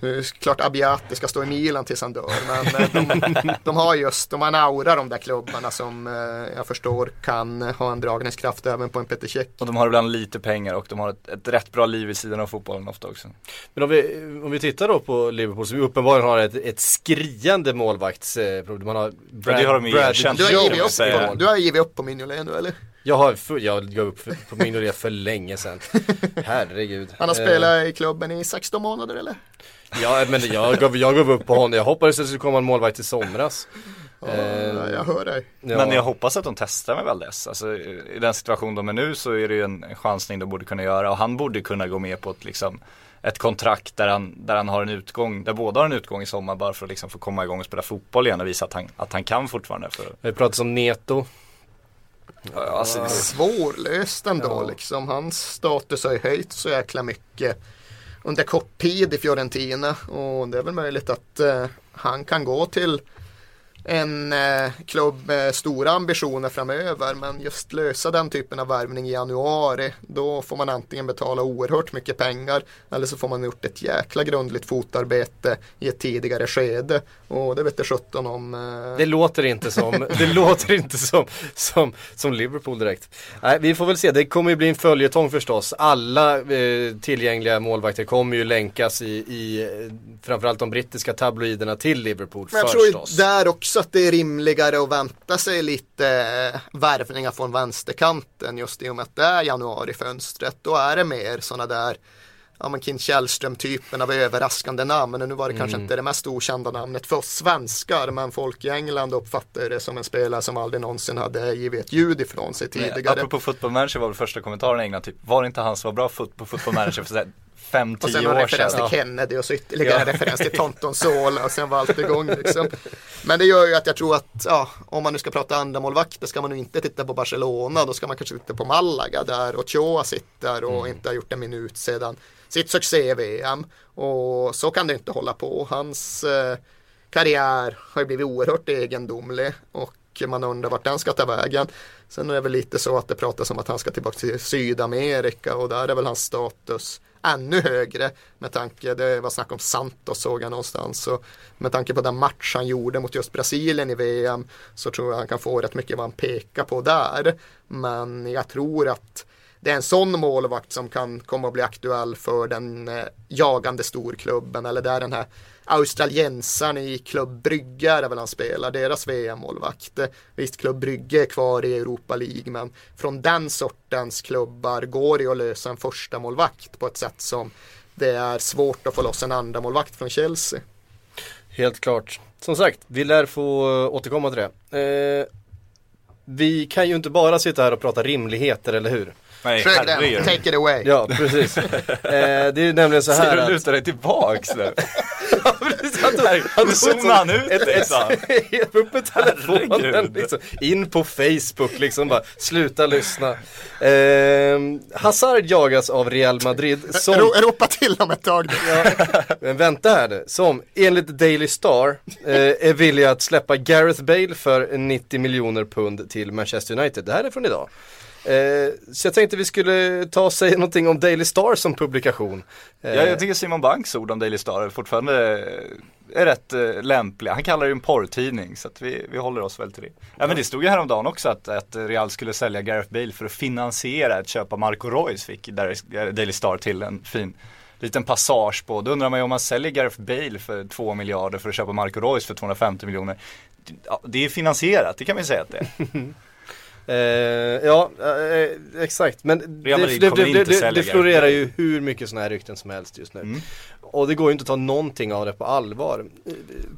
Nu är det klart Abbiati ska stå i Milan tills han dör. Men eh, de, de har just, de har en aura de där klubbarna som eh, jag förstår kan ha en dragningskraft även på en Peter Cech. Och de har ibland lite pengar och de har ett, ett rätt bra liv vid sidan av fotbollen ofta också. Men om vi, om vi tittar då på Liverpool som uppenbarligen har ett, ett skriande målvaktsproblem. Man har Ja, det har de ju erkänt. Du har, givit upp på, du har givit upp på Mignolet nu eller? Jag har, jag gav upp för, på min idé för länge sedan. *laughs* Herregud. Han har Eh, spelat i klubben i 16 månader eller? Ja men jag gav, jag gav upp på honom. Jag hoppades att det skulle komma en målvakt i somras. Ja, Eh, jag hör dig. ja. Men jag hoppas att de testar med Valdes. Alltså, I den situation de är nu så är det ju en chansning de borde kunna göra och han borde kunna gå med på ett, liksom, ett kontrakt där han, där han har en utgång, där båda har en utgång i sommar bara för att liksom få komma igång och spela fotboll igen och visa att han, att han kan fortfarande. För, Vi pratat om Neto. Alltså, det- Svårlöst ändå Ja. liksom. Hans status har ju höjt så jäkla mycket under kort tid i Fiorentina. Och det är väl möjligt att eh, han kan gå till en eh, klubb med stora ambitioner framöver. Men just lösa den typen av värvning i januari. Då får man antingen betala oerhört mycket pengar. Eller så får man gjort ett jäkla grundligt fotarbete i ett tidigare skede. Och det vet det 17 om. Eh, Det låter inte som, det *laughs* låter inte som, som, som Liverpool direkt. Nej, vi får väl se. Det kommer ju bli en följetong förstås. Alla eh, tillgängliga målvakter kommer ju länkas i, i eh, framförallt de brittiska tabloiderna till Liverpool Men jag tror förstås. där också att det är rimligare att vänta sig lite eh, värvningar från vänsterkanten just i och med att det är januarifönstret. Då är det mer sådana där ja men Kim Källström typen av överraskande namn. Nu var det kanske Mm. inte det mest okända namnet för oss svenskar men folk i England uppfattar det som en spelare som aldrig någonsin hade givit ett ljud ifrån sig tidigare. apropå football manager var väl första kommentaren i England typ, var det inte han som var bra på football manager för Och sen 5-10 en år referens sedan? till Ja. Kennedy och så ytterligare Ja. referens till Tonton Sola och sen var allt igång liksom. Men det gör ju att jag tror att, ja, om man nu ska prata andra målvakter ska man nog inte titta på Barcelona, då ska man kanske titta på Malaga där Ochoa sitter och inte har gjort en minut sedan sitt succé-VM. Och så kan det inte hålla på. Hans eh, karriär har ju blivit oerhört egendomlig och man undrar vart den ska ta vägen. Sen är det väl lite så att det pratas om att han ska tillbaka till Sydamerika och där är väl hans status ännu högre med tanke, det var snack om Santos såg jag någonstans och med tanke på den match han gjorde mot just Brasilien i VM så tror jag han kan få rätt mycket vad han pekar på där. Men jag tror att det är en sån målvakt som kan komma att bli aktuell för den eh, jagande storklubben eller där den här australiensaren i Klubb Brygge är det väl han spelar, deras VM-målvakt. Visst, Klubb Brygge är kvar i Europa League men från den sortens klubbar går det ju att lösa en första målvakt på ett sätt som det är svårt att få loss en andra målvakt från Chelsea. Helt klart. Som sagt, vi lär få eh, återkomma till det. Eh, vi kan ju inte bara sitta här och prata rimligheter, eller hur? Nej, Sjögren, herregud. take it away. Ja, precis. *laughs* eh, det är ju nämligen så Ser här du att... luta dig tillbaks nu? *laughs* *laughs* Han Nu zoomar han ut ett, liksom. ett, upp med telefonen liksom. In på Facebook liksom bara, sluta lyssna. Eh, Hazard jagas av Real Madrid som... Ro- Ropa till om ett tag. Ja, men vänta här nu, som enligt Daily Star eh, är villig att släppa Gareth Bale för 90 miljoner pund till Manchester United. Det här är från idag. Eh, så jag tänkte vi skulle ta och säga någonting om Daily Star som publikation. Eh, Ja, jag tycker Simon Banks ord om Daily Star fortfarande är rätt eh, lämpliga. Han kallar det ju en porrtidning så att vi, vi håller oss väl till det. Ja men det stod ju häromdagen också att, att Real skulle sälja Gareth Bale för att finansiera ett köp av Marco Reus fick Daily Star till en fin liten passage på. Då undrar man ju om man säljer Gareth Bale för 2 miljarder för att köpa Marco Reus för 250 miljoner. Ja, det är finansierat, det kan vi säga att det är. *laughs* Eh, ja, eh, exakt. Men det, det, det, det, florerar ju hur mycket sådana här rykten som helst just nu. Mm. Och det går ju inte att ta någonting av det på allvar.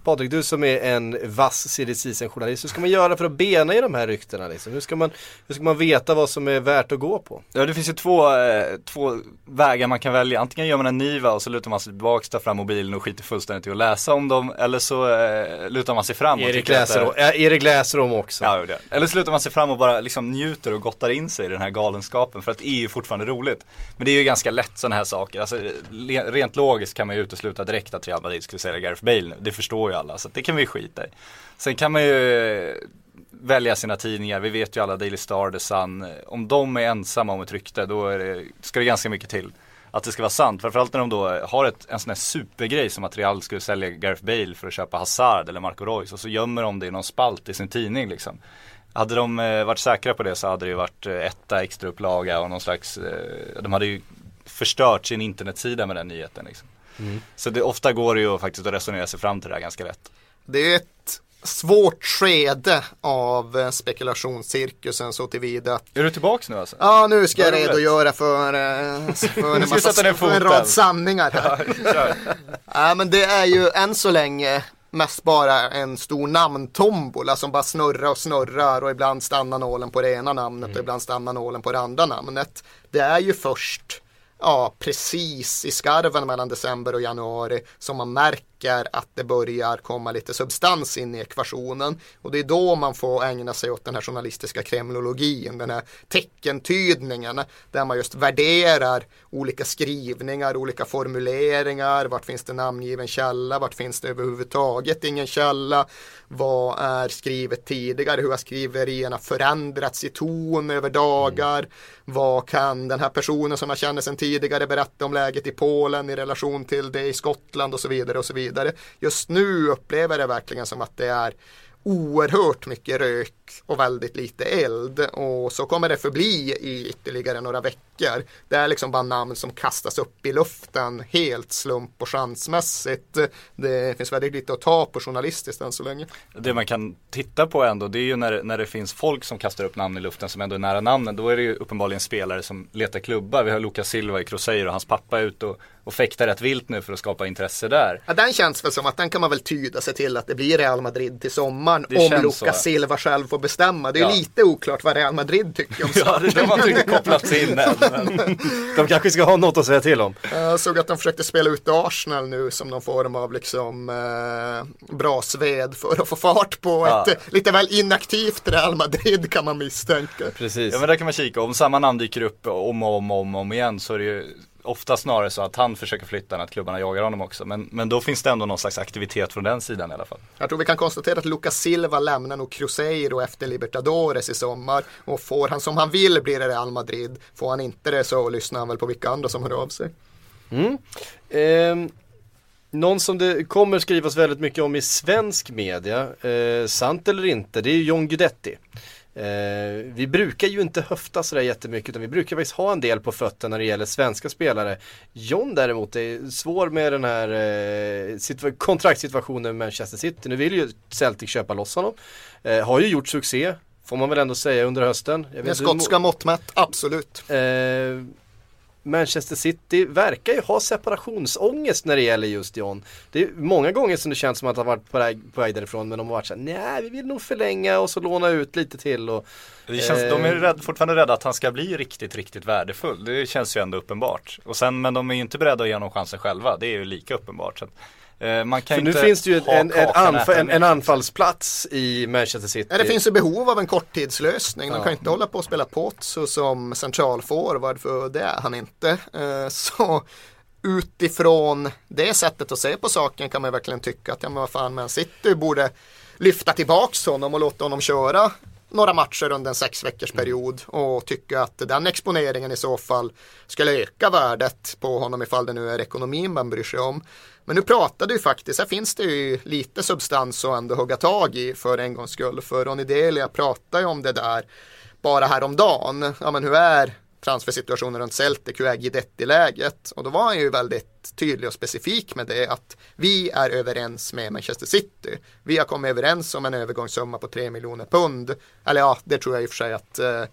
Patrik, du som är en vass silly journalist hur ska man göra för att bena i de här ryktena liksom? Hur ska man, hur ska man veta vad som är värt att gå på? Ja det finns ju två, eh, två vägar man kan välja. Antingen gör man en Niva och så lutar man sig tillbaka, tar fram mobilen och skiter fullständigt i att läsa om dem. Eller så eh, lutar man sig fram och Erik läser, om- äh, Erik läser om också. Ja, det. Eller så lutar man sig fram och bara liksom njuter och gottar in sig i den här galenskapen för att det är ju fortfarande roligt. Men det är ju ganska lätt sådana här saker. Alltså, rent logiskt kan man ju utesluta direkt att Real Madrid skulle sälja Gareth Bale nu. Det förstår ju alla, så det kan vi skita i. Sen kan man ju välja sina tidningar. Vi vet ju alla Daily Star, The Sun. Om de är ensamma om ett rykte, då är det, ska det ganska mycket till. Att det ska vara sant, framförallt när de då har ett, en sån här supergrej som att Real skulle sälja Gareth Bale för att köpa Hazard eller Marco Reus och så gömmer de det i någon spalt i sin tidning liksom. Hade de eh, varit säkra på det så hade det ju varit eh, etta extra upplaga och någon slags, eh, de hade ju förstört sin internetsida med den nyheten liksom. Så det, ofta går det ju faktiskt att resonera sig fram till det här ganska lätt. Det är ett svårt skede av eh, spekulationscirkusen så tillvida att Är du tillbaks nu alltså? Ja, nu ska jag redogöra för, eh, för, en, *laughs* massa, för en rad sanningar här. *laughs* Kör. Ja, men det är ju än så länge mest bara en stor namntombola som bara snurrar och snurrar och ibland stannar nålen på det ena namnet och ibland stannar nålen på det andra namnet. Det är ju först ja, precis i skarven mellan december och januari som man märker att det börjar komma lite substans in i ekvationen. Och det är då man får ägna sig åt den här journalistiska kremlologin, den här teckentydningen, där man just värderar olika skrivningar, olika formuleringar, vart finns det namngiven källa, vart finns det överhuvudtaget ingen källa, vad är skrivet tidigare, hur har skriverierna förändrats i ton över dagar, mm vad kan den här personen som jag känner sedan tidigare berätta om läget i Polen i relation till det i Skottland och så vidare och så vidare. Just nu upplever jag det verkligen som att det är oerhört mycket rök och väldigt lite eld och så kommer det förbli i ytterligare några veckor. Det är liksom bara namn som kastas upp i luften helt slump och chansmässigt. Det finns väldigt lite att ta på journalistiskt än så länge. Det man kan titta på ändå det är ju när, när det finns folk som kastar upp namn i luften som ändå är nära namnen. Då är det ju uppenbarligen spelare som letar klubbar. Vi har Lucas Silva i Cruzeiro och hans pappa är ute och, och fäktar rätt vilt nu för att skapa intresse där. Ja, den känns väl som att den kan man väl tyda sig till att det blir Real Madrid till sommaren Det om Lucas så. Silva själv får bestämma. Det är Ja. lite oklart vad Real Madrid tycker om *laughs* Ja, det, de har inte riktigt kopplats in än. Men, *laughs* De kanske ska ha något att säga till om. Jag såg att de försökte spela ut Arsenal nu som någon form av liksom eh, bra sved för att få fart på Ja. ett lite väl inaktivt Real Madrid kan man misstänka. Precis. ja men där kan man kika. Om samma namn dyker upp om och om och om, om igen så är det ju ofta snarare så att han försöker flytta än att klubbarna jagar honom också. Men, men då finns det ändå någon slags aktivitet från den sidan i alla fall. Jag tror vi kan konstatera att Lucas Silva lämnar nog Cruzeiro efter Libertadores i sommar och får han som han vill blir det Real Madrid. Får han inte det så lyssnar han väl på vilka andra som hör av sig. Ehm, någon som det kommer skrivas väldigt mycket om i svensk media, eh, sant eller inte, det är ju John Guidetti. Eh, vi brukar ju inte höfta sådär jättemycket utan vi brukar faktiskt ha en del på fötterna när det gäller svenska spelare. John däremot är svår med den här eh, situa- kontraktssituationen med Manchester City. Nu vill ju Celtic köpa loss honom. Eh, har ju gjort succé, får man väl ändå säga under hösten. Jag vet Med skotska mått mätt, absolut. Eh, Manchester City verkar ju ha separationsångest när det gäller just John. Det är många gånger som det känns som att han varit på väg, på väg därifrån men de har varit såhär, nej vi vill nog förlänga och så låna ut lite till och Det känns, Eh. De är rädd, fortfarande rädda att han ska bli riktigt, riktigt värdefull. Det känns ju ändå uppenbart. Och sen, men de är ju inte beredda att ge honom chansen själva. Det är ju lika uppenbart. Så eh, man kan För ju nu inte finns det ju en, en, anf- en, en anfallsplats i Manchester City. Ja, det finns ju behov av en korttidslösning. De Ja. kan inte hålla på och spela Pozzo som centralforward för det är han inte. Eh, Så utifrån det sättet att se på saken kan man verkligen tycka att ja men vad fan Man City borde lyfta tillbaks honom och låta honom köra några matcher under en sex veckors period och tycka att den exponeringen i så fall skulle öka värdet på honom ifall det nu är ekonomin man bryr sig om. Men nu pratade vi faktiskt, här finns det ju lite substans att ändå hugga tag i för en gångs skull. För Ronny Delia pratade ju om det där bara häromdagen. Ja men hur är transfersituationen runt Celtic, hur är Guidetti-läget? Och då var han ju väldigt tydlig och specifik med det att vi är överens med Manchester City. Vi har kommit överens om en övergångssumma på 3 miljoner pund. Eller ja, det tror jag i och för sig att eh,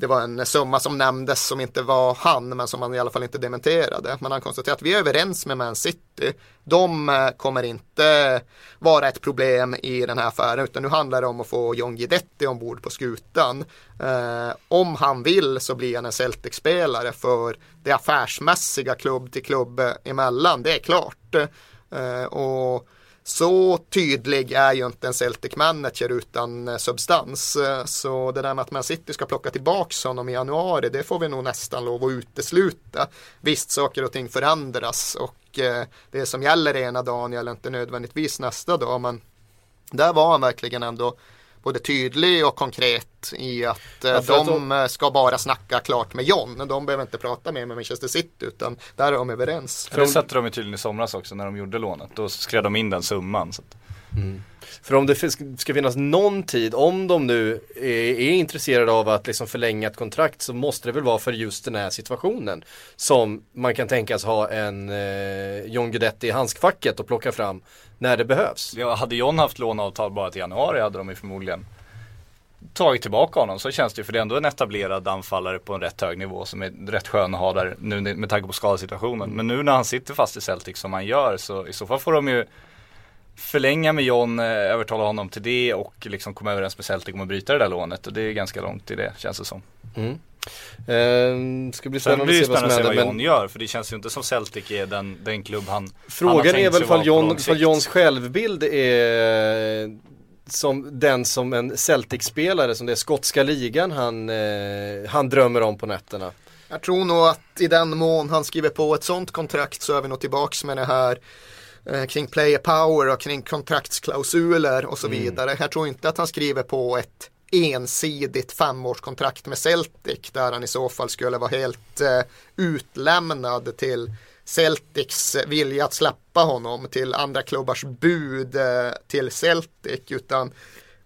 det var en summa som nämndes som inte var han, men som han i alla fall inte dementerade. Men han konstaterade att vi är överens med Man City. De eh, kommer inte vara ett problem i den här affären, utan nu handlar det om att få John Guidetti ombord på skutan. Eh, om han vill så blir han en Celtic-spelare för det affärsmässiga klubb till klubb emellan, det är klart. Eh, och så tydlig är ju inte en Celtic manager utan eh, substans. Eh, så det där med att Man City ska plocka tillbaka honom i januari, det får vi nog nästan lov att utesluta. Visst, saker och ting förändras och eh, det som gäller ena dagen gäller inte nödvändigtvis nästa dag, men där var han verkligen ändå både tydlig och konkret i att eh, Ja, för att de eh, ska bara snacka klart med John. De behöver inte prata mer med Manchester City utan där är de överens. För det satte de ju tydligen i somras också när de gjorde lånet. Då skrev de in den summan. Så att. Mm. För om det ska finnas någon tid, om de nu är, är intresserade av att liksom förlänga ett kontrakt så måste det väl vara för just den här situationen. Som man kan tänkas ha en eh, John Guidetti i handskfacket och plocka fram när det behövs. Ja, hade John haft låneavtal bara till januari hade de ju förmodligen tagit tillbaka honom. Så känns det ju för det är ändå en etablerad anfallare på en rätt hög nivå som är rätt skön att ha där nu med tanke på skadesituationen. Men nu när han sitter fast i Celtic som han gör så i så fall får de ju förlänga med John, eh, övertala honom till det och liksom komma överens med Celtic om att bryta det där lånet. Och det är ganska långt i det känns det som. Eh, ska bli spännande blir att det se vad som spännande att se vad händer. John Men gör för det känns ju inte som Celtic är den, den klubb han han frågan tänkt är väl ifall John. Johns självbild är som den som en Celtic-spelare som det är skotska ligan han, eh, han drömmer om på nätterna. Jag tror nog att i den mån han skriver på ett sånt kontrakt så är vi nog tillbaks med det här eh, kring player power och kring kontraktsklausuler och så vidare. Jag tror inte att han skriver på ett ensidigt femårskontrakt med Celtic där han i så fall skulle vara helt eh, utlämnad till Celtics vilja att släppa honom till andra klubbars bud eh, till Celtic utan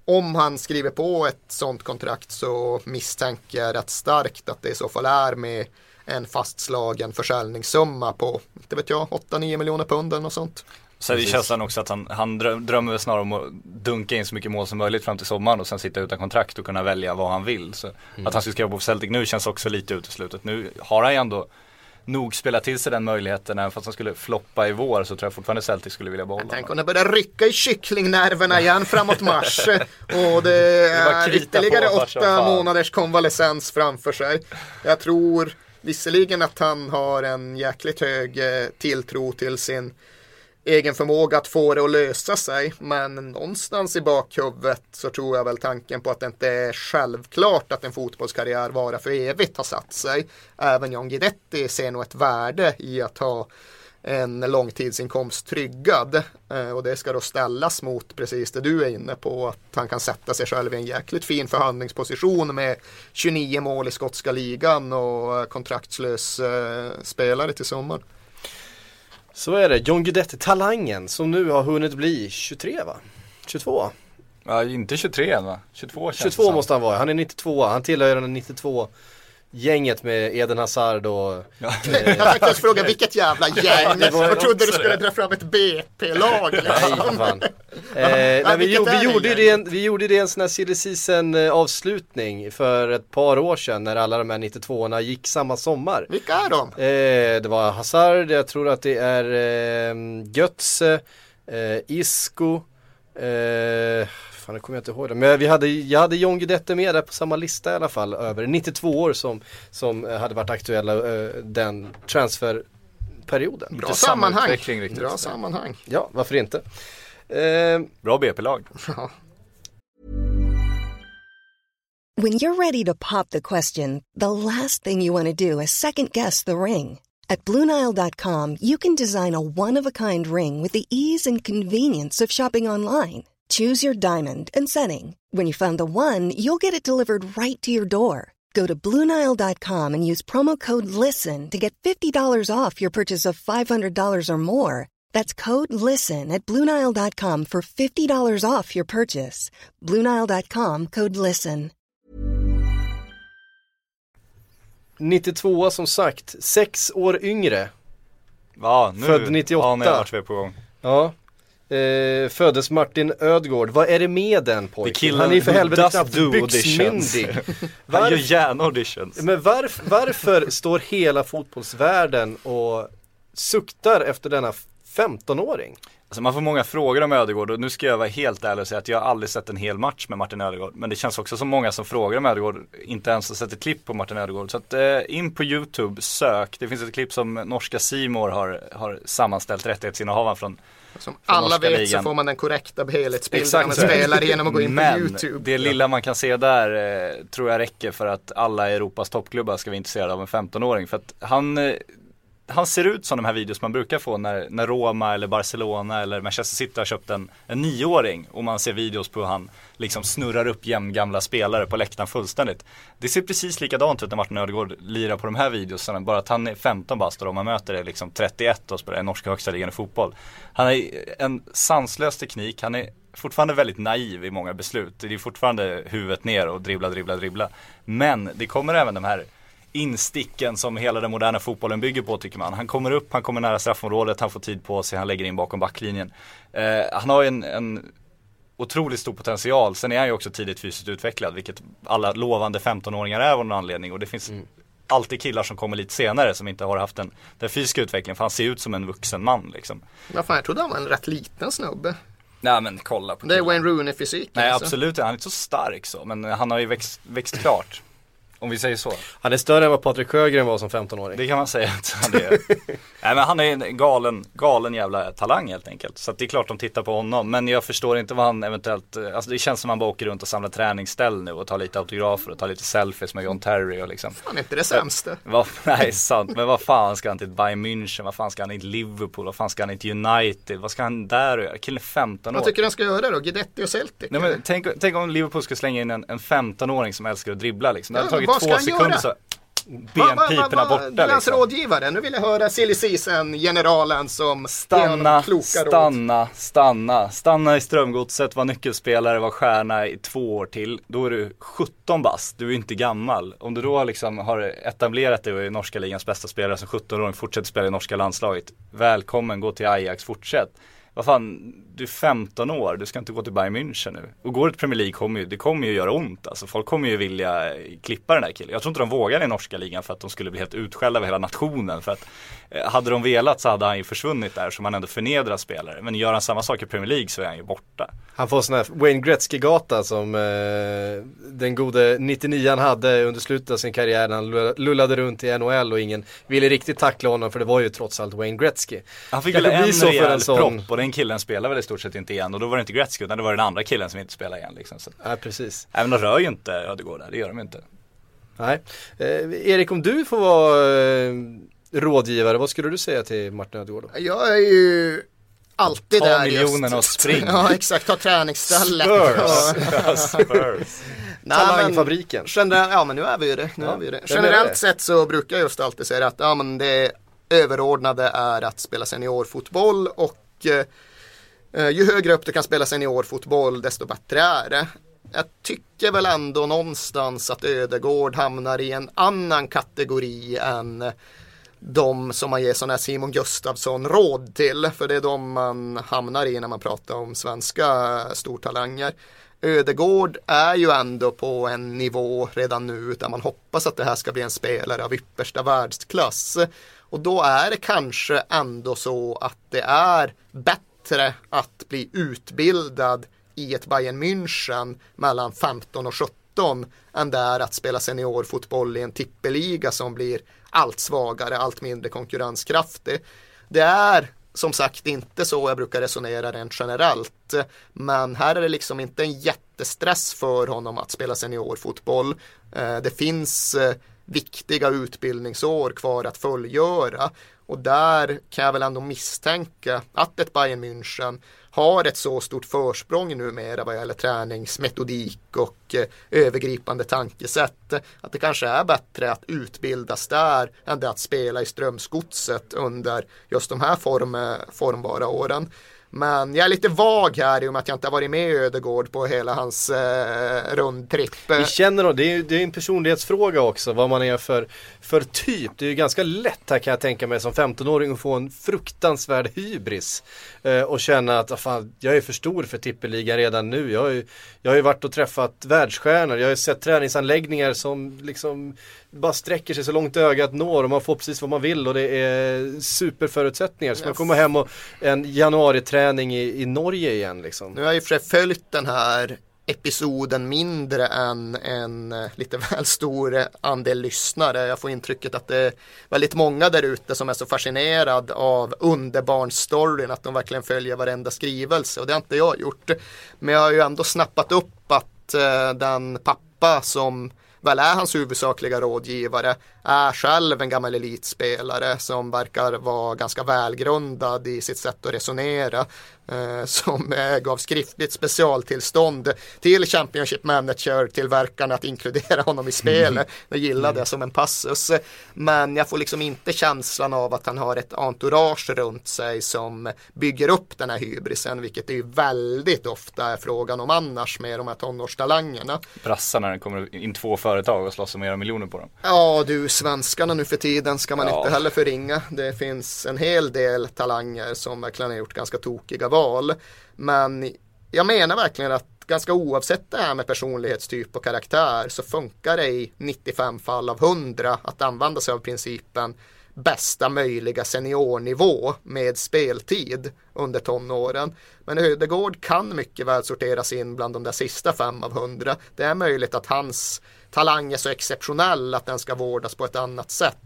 om han skriver på ett sånt kontrakt så misstänker jag rätt starkt att det i så fall är med en fastslagen försäljningssumma på, inte vet jag, 8-9 miljoner pund eller något sånt. Så det är känslan också att han, han dröm, drömmer snarare om att dunka in så mycket mål som möjligt fram till sommaren och sen sitta utan kontrakt och kunna välja vad han vill. Så Mm. Att han skulle skriva på Celtic nu känns också lite uteslutet. Nu har han ju ändå nog spelat till sig den möjligheten. Även fast han skulle floppa i vår så tror jag fortfarande Celtic skulle vilja behålla Tänk honom. om det börjar rycka i kycklingnerverna igen framåt mars *laughs* och det är ytterligare åtta månaders konvalescens framför sig. Jag tror visserligen att han har en jäkligt hög eh, tilltro till sin egen förmåga att få det att lösa sig. Men någonstans i bakhuvudet så tror jag väl tanken på att det inte är självklart att en fotbollskarriär vara för evigt har satt sig. Även John Guidetti ser nog ett värde i att ha en långtidsinkomst tryggad. Eh, och det ska då ställas mot precis det du är inne på. Att han kan sätta sig själv i en jäkligt fin förhandlingsposition med 29 mål i skotska ligan och eh, kontraktslös eh, spelare till sommaren. Så är det, John Guidetti, talangen som nu har hunnit bli 23 va? 22? Ja, inte 23 än va? 22 känns 22 det som. måste han vara, han är 92, han tillhör den 92 gänget med Eden Hazard och Ja. Jag tänkte fråga vilket jävla gäng. Jag trodde du skulle dra fram ett BP-lag. Nej, Liksom. fan. *laughs* Eh, nej, vi, gjorde, är vi, det gjorde ju det, en- vi gjorde det en sån här silly season eh, avslutning för ett par år sedan när alla de här 92orna gick samma sommar. Vilka är de? Eh, det var Hazard, jag tror att det är eh, Götze, eh, Isco, eh, fan det kommer jag inte ihåg det. Men vi hade, jag hade John Guidetti med där på samma lista i alla fall över 92 år som, som eh, hade varit aktuella eh, den transferperioden. Bra sammanhang. utveckling riktigt. Bra sammanhang. Ja, varför inte? Eh, Bra BP-lag. When you're ready to pop the question, the last thing you want to do is second guess the ring. At Bluenile.com, you can design a one of a kind ring with the ease and convenience of shopping online. Choose your diamond and setting. When you find the one, you'll get it delivered right to your door. Go to Bluenile.com and use promo code LISTEN to get $50 off your purchase of $500 or more. That's code LISTEN at Bluenile.com for $50 off your purchase. Bluenile.com code LISTEN. 92 som sagt, sex år yngre. Ja, nu Född 98. har ni varit vi på gång. Ja. Eh, föddes Martin Ödgård. Vad är det med den pojken? Han är ju för helvete knappt byxmyndig. *laughs* Han gör gärna auditions. Men varf, varför står hela fotbollsvärlden och suktar efter denna 15-åring? Alltså man får många frågor om Ödegård och nu ska jag vara helt ärlig och säga att jag har aldrig sett en hel match med Martin Ödegård. Men det känns också som många som frågar om Ödegård inte ens har sett ett klipp på Martin Ödegård. Så att eh, in på YouTube, sök. Det finns ett klipp som norska Simor har, har sammanställt rättighetsinnehavaren från Som Från alla vet så ligan. får man den korrekta helhetsbilden av en så spelare genom att gå in på Men YouTube. det lilla man kan se där eh, tror jag räcker för att alla Europas toppklubbar ska vara intresserade av en 15-åring. För att han, eh, han ser ut som de här videos man brukar få när, när Roma eller Barcelona eller Manchester City har köpt en, en nioåring och man ser videos på hur han liksom snurrar upp jämngamla spelare på läktaren fullständigt. Det ser precis likadant ut när Martin Ödegård lirar på de här videosarna, bara att han är 15 bast och man möter är liksom 31 och spelar i norska högsta ligan i fotboll. Han har en sanslös teknik, han är fortfarande väldigt naiv i många beslut. Det är fortfarande huvudet ner och dribbla, dribbla, dribbla. Men det kommer även de här insticken som hela den moderna fotbollen bygger på tycker man. Han kommer upp, han kommer nära straffområdet, han får tid på sig, han lägger in bakom backlinjen. Eh, han har ju en, en otroligt stor potential. Sen är han ju också tidigt fysiskt utvecklad, vilket alla lovande 15-åringar är av någon anledning. Och det finns alltid killar som kommer lite senare som inte har haft den, den fysiska utvecklingen. För han ser ut som en vuxen man liksom. Vad fan, jag trodde han var en rätt liten snubbe. Nej men kolla på Det är. Wayne Rooney-fysik. Nej alltså. absolut, han är inte så stark så. Men han har ju växt, växt klart. Om vi säger så. Han är större än vad Patrik Sjögren var som 15-åring. Det kan man säga att han är. *laughs* Nej men han är en galen, galen jävla talang helt enkelt. Så det är klart de tittar på honom. Men jag förstår inte vad han eventuellt, eh, alltså det känns som han bara åker runt och samlar träningsställ nu och tar lite autografer och tar lite selfies med John Terry och liksom. Han är inte det sämsta. Vad, *laughs* nej sant, men vad fan ska han till Bayern München, vad fan ska han till Liverpool, vad fan ska han till United, vad ska han där och göra? Killen är 15 år. Vad tycker du han ska göra då? Guidetti och Celtic? Nej, men tänk, tänk om Liverpool skulle slänga in en, en 15-åring som älskar att dribbla liksom. Det hade Ja, tagit ska två sekunder göra? så benpiporna borta hans liksom. Nu vill jag höra silly season generalen som Stanna, kloka råd. stanna, stanna. Stanna i strömgodset, var nyckelspelare, var stjärna i två år till. Då är du 17 bast, du är inte gammal. Om du då liksom har etablerat dig och är norska ligans bästa spelare som 17-åring, fortsätter spela i norska landslaget. Välkommen, gå till Ajax, fortsätt. Vad fan, du är 15 år, du ska inte gå till Bayern München nu. Och går du till Premier League kommer ju, det kommer ju göra ont alltså. Folk kommer ju vilja eh, klippa den där killen. Jag tror inte de vågar i norska ligan för att de skulle bli helt utskällda av hela nationen. För att eh, hade de velat så hade han ju försvunnit där som han ändå förnedrar spelare. Men gör han samma sak i Premier League så är han ju borta. Han får sån här Wayne Gretzky-gata som eh, den gode 99 hade under slutet av sin karriär när han lull- lullade runt i NHL och ingen ville riktigt tackla honom för det var ju trots allt Wayne Gretzky. Han fick väl en så rejäl propp och den killen spelar väl stort sett inte igen. Och då var det inte Gretzky utan det var den andra killen som inte spelade igen liksom. Så. Ja, precis. Även de rör ju inte Ödegård där, det gör de ju inte. Nej. Eh, Erik, om du får vara eh, rådgivare, vad skulle du säga till Martin Ödegård då? Jag är ju alltid Ta där miljonerna och spring. *laughs* Ja exakt, ta träningsstället. Spurs. Ja. *laughs* Spurs. *laughs* Nej, men- Talangfabriken. Generellt, ja men nu är vi ju det. Nu Ja, är vi det? Generellt sett så brukar jag just alltid säga att ja, men det överordnade är att spela seniorfotboll och eh, Eh, ju högre upp du kan spela seniorfotboll desto bättre är det. Jag tycker väl ändå någonstans att Ödegård hamnar i en annan kategori än de som man ger sådana här Simon Gustafsson råd till. För det är de man hamnar i när man pratar om svenska stortalanger. Ödegård är ju ändå på en nivå redan nu där man hoppas att det här ska bli en spelare av yppersta världsklass. Och då är det kanske ändå så att det är bättre att bli utbildad i ett Bayern München mellan 15 och 17 än där att spela seniorfotboll i en tippeliga som blir allt svagare, allt mindre konkurrenskraftig. Det är som sagt inte så jag brukar resonera rent generellt. Men här är det liksom inte en jättestress för honom att spela seniorfotboll. Eh, det finns eh, viktiga utbildningsår kvar att fullgöra. Och där kan jag väl ändå misstänka att ett Bayern München har ett så stort försprång numera vad gäller träningsmetodik och eh, övergripande tankesätt. Att det kanske är bättre att utbildas där än det att spela i Strömsgodset under just de här form, eh, formbara åren. Men jag är lite vag här i och med att jag inte har varit med i Ödegård på hela hans eh, rundtripp. Vi känner honom, det är, det är en personlighetsfråga också vad man är för, för typ. Det är ju ganska lätt här kan jag tänka mig som 15-åring att få en fruktansvärd hybris. Eh, och känna att ah, fan, jag är för stor för tippeligan redan nu. Jag har, ju, jag har ju varit och träffat världsstjärnor. Jag har ju sett träningsanläggningar som liksom bara sträcker sig så långt ögat når och man får precis vad man vill och det är superförutsättningar. Så man kommer hem och en januariträning i, i Norge igen liksom. Nu har jag sig följt den här episoden mindre än en eh, lite *laughs* väl stor andel lyssnare. Jag får intrycket att det är väldigt många där ute som är så fascinerad av underbarnsstoryn att de verkligen följer varenda skrivelse och det har inte jag gjort. Men jag har ju ändå snappat upp att eh, den pappa som väl är hans huvudsakliga rådgivare, är själv en gammal elitspelare som verkar vara ganska välgrundad i sitt sätt att resonera. Eh, som gav skriftligt specialtillstånd till Championship Manager-tillverkarna att inkludera honom i spelet. Mm. Jag gillade det som en passus. Men jag får liksom inte känslan av att han har ett entourage runt sig som bygger upp den här hybrisen, vilket det ju väldigt ofta är frågan om annars med de här tonårstalangerna. Brassar när det kommer in två företag och slåss om era miljoner på dem. Ja du, svenskarna nu för tiden ska man ja. inte heller förringa. Det finns en hel del talanger som verkligen har gjort ganska tokiga val. Men jag menar verkligen att ganska oavsett det här med personlighetstyp och karaktär så funkar det i 95 fall av 100 att använda sig av principen bästa möjliga seniornivå med speltid under tonåren. Men Ödegård kan mycket väl sorteras in bland de där sista fem av hundra. Det är möjligt att hans talang är så exceptionell att den ska vårdas på ett annat sätt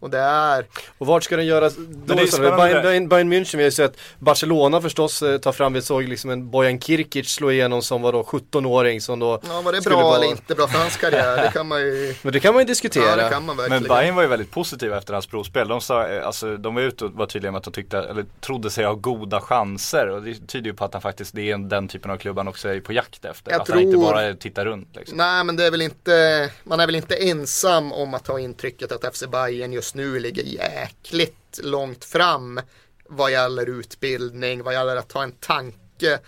och det är Och vart ska den göras då? Bayern, Bayern, Bayern München, vi har ju sett Barcelona förstås eh, ta fram, vi såg liksom en Bojan Kirkic slå igenom som var då 17-åring som då Ja var det bra vara... eller inte bra för hans karriär? Det kan man ju *laughs* Men det kan man ju diskutera. Ja, det kan man Men Bayern var ju väldigt positiva efter hans provspel. De sa, eh, alltså de var ute och var tydliga med att de tyckte, eller trodde sig ha goda chanser. Och det tyder ju på att han faktiskt, det är den typen av klubb han också är på jakt efter. Jag att tror... han inte bara tittar runt liksom. Nej men det är väl inte, man är väl inte ensam om att ha intrycket att FC Bayern just nu ligger jäkligt långt fram vad gäller utbildning, vad gäller att ha en tanke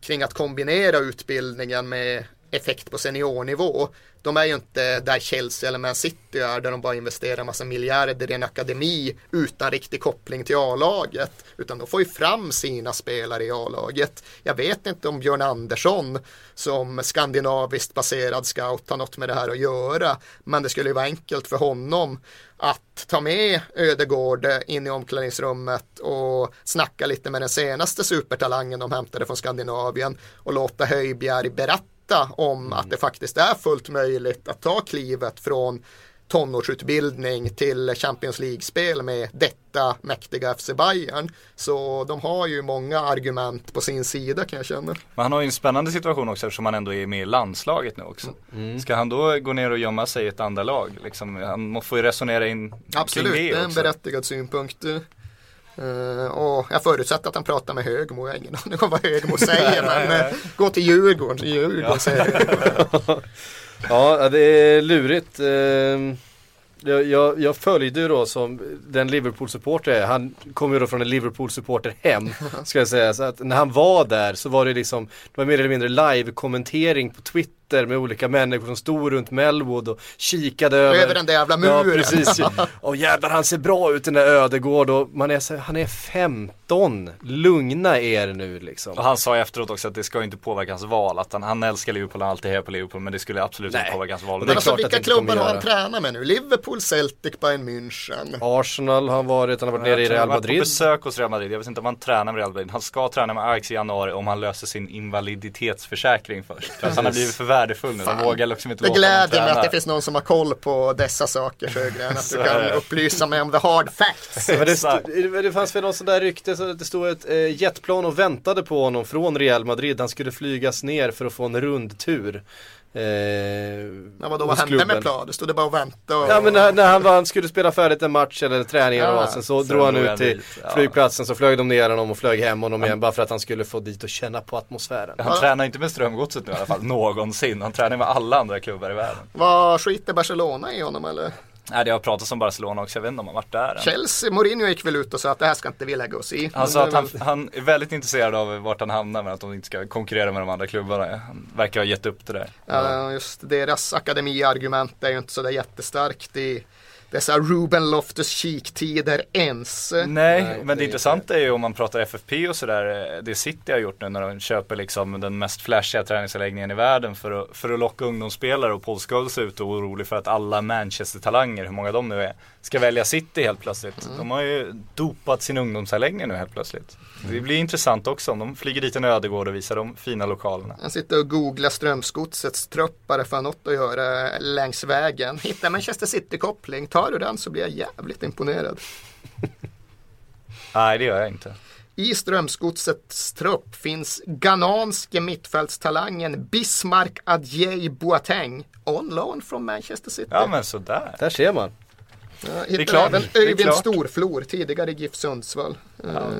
kring att kombinera utbildningen med effekt på seniornivå. De är ju inte där Chelsea eller Man City är där de bara investerar massa miljarder i en akademi utan riktig koppling till A-laget. Utan de får ju fram sina spelare i A-laget. Jag vet inte om Björn Andersson som skandinaviskt baserad scout har något med det här att göra. Men det skulle ju vara enkelt för honom att ta med Ödegård in i omklädningsrummet och snacka lite med den senaste supertalangen de hämtade från Skandinavien och låta Höjbjerg berätta om att det faktiskt är fullt möjligt att ta klivet från tonårsutbildning till Champions League-spel med detta mäktiga FC Bayern. Så de har ju många argument på sin sida kan jag känna. Men han har ju en spännande situation också eftersom han ändå är med i landslaget nu också. Mm. Ska han då gå ner och gömma sig i ett andra lag? Liksom, han får ju resonera in Absolut, kring det, det är en berättigad synpunkt. Uh, och jag förutsätter att han pratar med Högmo, jag har ingen *laughs* aning om vad Högmo säger men uh, gå till Djurgården, Djurgården *laughs* ja. säger Ja, det är lurigt. Uh, jag, jag, jag följde ju då som den Liverpool-supporter är. Han kommer ju då från en Liverpool-supporter hem. *laughs* Ska jag säga. Så att när han var där så var det liksom, det var mer eller mindre live-kommentering på Twitter Twitter med olika människor som stod runt Melwood och kikade över. Över den där jävla muren. *laughs* Ja, precis. Och jävlar han ser bra ut den där Ödegård och man är så, han är 15. Lugna er nu liksom. Och han sa efteråt också att det ska inte påverka hans val. Att han, han älskar Liverpool, han alltid hejar på Liverpool men det skulle absolut Nej. inte påverka hans val. Men alltså vilka klubbar har han tränat med nu? Liverpool, Celtic, Bayern München. Arsenal har han varit, han har varit nere i Real Madrid. Han har varit på besök hos Real Madrid. Jag vet inte om han tränar med Real Madrid. Han ska träna med Ajax i januari om han löser sin invaliditetsförsäkring först. För han har blivit för värdefull nu. De vågar liksom inte Det gläder mig att det finns någon som har koll på dessa saker Sjögren. Att du kan upplysa mig om the hard facts. det, det fanns väl någon sån där rykte så att det stod ett eh, jetplan och väntade på honom från Real Madrid. Han skulle flygas ner för att få en rundtur. Eh, ja, vadå, vad hände med plan? Det stod det bara och väntade? Och... Ja men när, när han, var, han skulle spela färdigt en match eller träning ja, och sen så drog han ut till ja. flygplatsen så flög de ner honom och flög hem honom igen bara för att han skulle få dit och känna på atmosfären. Han ja. tränar inte med Strömgodset nu i alla fall, *laughs* någonsin. Han tränar med alla andra klubbar i världen. Vad skiter Barcelona i honom eller? Nej, det har pratats om Barcelona också, jag vet inte om han varit där än. Chelsea, Mourinho gick väl ut och sa att det här ska inte vi lägga oss i. Han sa att han, han är väldigt intresserad av vart han hamnar men att de inte ska konkurrera med de andra klubbarna. Han verkar ha gett upp det där. Ja, just deras akademiargument är ju inte så där jättestarkt i dessa Ruben Loftus-Cheek-tider ens. Nej, men det intressanta är ju om man pratar FFP och sådär, eh, det City har gjort nu när de köper liksom den mest flashiga träningsanläggningen i världen för att, för att locka ungdomsspelare och Paul Scholes är ute och orolig för att alla Manchester-talanger, hur många de nu är, ska välja City helt plötsligt. Mm. De har ju dopat sin ungdomsanläggning nu helt plötsligt. Det blir intressant också om de flyger dit en ödegård och visar de fina lokalerna. Han sitter och googlar Strömsgodsets trupp bara för något att göra längs vägen. *laughs* Hittar Manchester City-koppling, tar du den så blir jag jävligt imponerad. *laughs* Nej, det gör jag inte. I Strömsgodsets trupp finns ghananske mittfältstalangen Bismarck Adjei Boateng on loan från Manchester City. Ja men sådär. Där ser man. Ja, är hittar klart, även det är Öyvind. Storflor, tidigare GIF Sundsvall. Ja,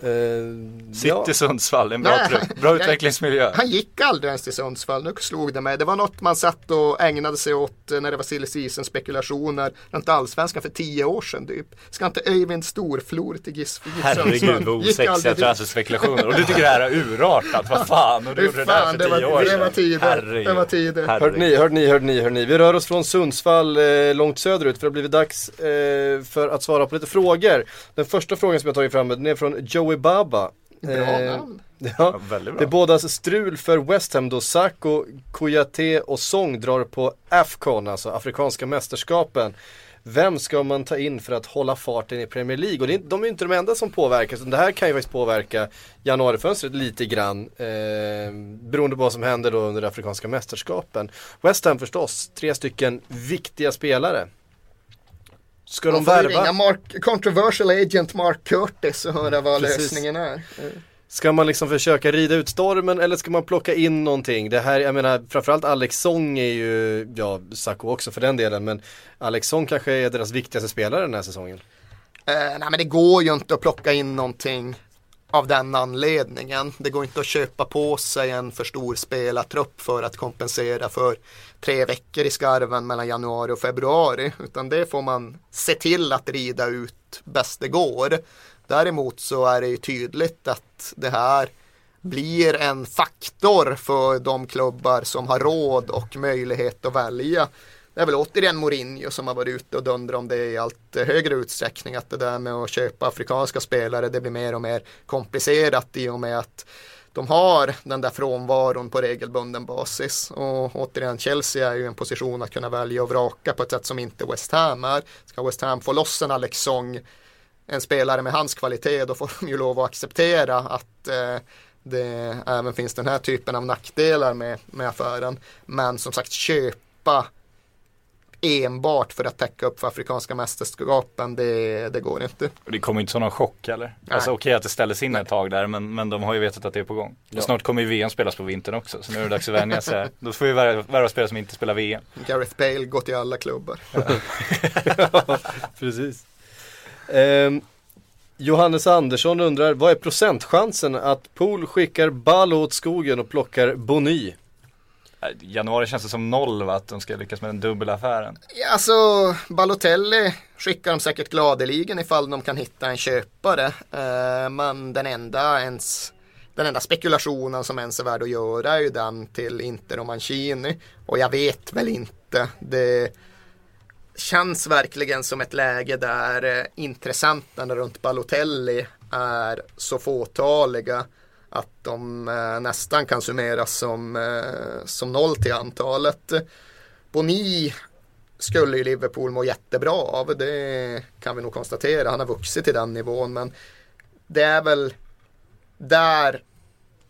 Ser. Eh, City ja. Sundsvall, en bra Nej. trupp. Bra utvecklingsmiljö. Han gick aldrig ens till Sundsvall, nu slog det mig. Det var något man satt och ägnade sig åt eh, när det var silly season spekulationer runt allsvenskan för tio år sedan typ. Ska inte Öyvind Storflor till GIF GIF Herregud vad osexiga transferspekulationer. Och du tycker det här är urartat, vad fan. Och du gjorde det där för det tio var- år det sedan. var tider. Det var tider. Hörde ni, hörde ni, hörde ni, hörde ni. Vi rör oss från Sundsvall eh, långt söderut för det har blivit dags eh, för att svara på lite frågor. Den första frågan som jag tagit fram den är från Joey Baba. Bra Eh, namn. *laughs* Ja, Ja, väldigt det bra. är bådas strul för West Ham då Sako, Kouyaté och Song drar på Afcon, alltså Afrikanska mästerskapen. Vem ska man ta in för att hålla farten i Premier League? Och det är, inte- de är ju inte de enda som påverkas, det här kan ju faktiskt påverka januarifönstret lite grann. Eh, beroende på vad som händer då under det Afrikanska mästerskapen. West Ham förstås, tre stycken viktiga spelare. Ska de ju ringa värva? Mark, controversial agent Mark Curtis och höra vad Precis. lösningen är. Ska man liksom försöka rida ut stormen eller ska man plocka in någonting? Det här, jag menar framförallt Alex Song är ju, ja Sacco också för den delen, men Alex Song kanske är deras viktigaste spelare den här säsongen. Eh, nej men det går ju inte att plocka in någonting av den anledningen. Det går inte att köpa på sig en för stor spelartrupp för att kompensera för tre veckor i skarven mellan januari och februari. Utan det får man se till att rida ut bäst det går. Däremot så är det ju tydligt att det här blir en faktor för de klubbar som har råd och möjlighet att välja. Det är väl återigen Mourinho som har varit ute och dundrat om det i allt högre utsträckning. Att det där med att köpa afrikanska spelare det blir mer och mer komplicerat i och med att de har den där frånvaron på regelbunden basis. Och återigen Chelsea är ju i en position att kunna välja och vraka på ett sätt som inte West Ham är. Ska West Ham få loss en Alex Song en spelare med hans kvalitet då får de ju lov att acceptera att eh, det även finns den här typen av nackdelar med, med affären. Men som sagt köpa enbart för att täcka upp för afrikanska mästerskapen det, det går inte. Och Det kommer inte som någon chock eller? Alltså okej att det ställdes in ett tag där men, men de har ju vetat att det är på gång. Och snart kommer ju VM spelas på vintern också så nu är det dags att vänja sig. Då får vi värva spelare som inte spelar VM. Gareth Bale går till alla klubbar. *laughs* Precis. Ehm, Johannes Andersson undrar, vad är procentchansen att Pool skickar Balo åt skogen och plockar Bony? Eh, januari känns det som noll va, att de ska lyckas med den dubbelaffären. Ja, alltså Balotelli skickar de säkert gladeligen ifall de kan hitta en köpare. Eh, men den enda, ens, den enda spekulationen som ens är värd att göra är ju den till Inter och Mancini. Och jag vet väl inte. Det känns verkligen som ett läge där eh, intressenterna runt Balotelli är så fåtaliga att de eh, nästan kan summeras som, eh, som noll till antalet. Boni skulle ju Liverpool må jättebra av. Det kan vi nog konstatera. Han har vuxit till den nivån. Men det är väl där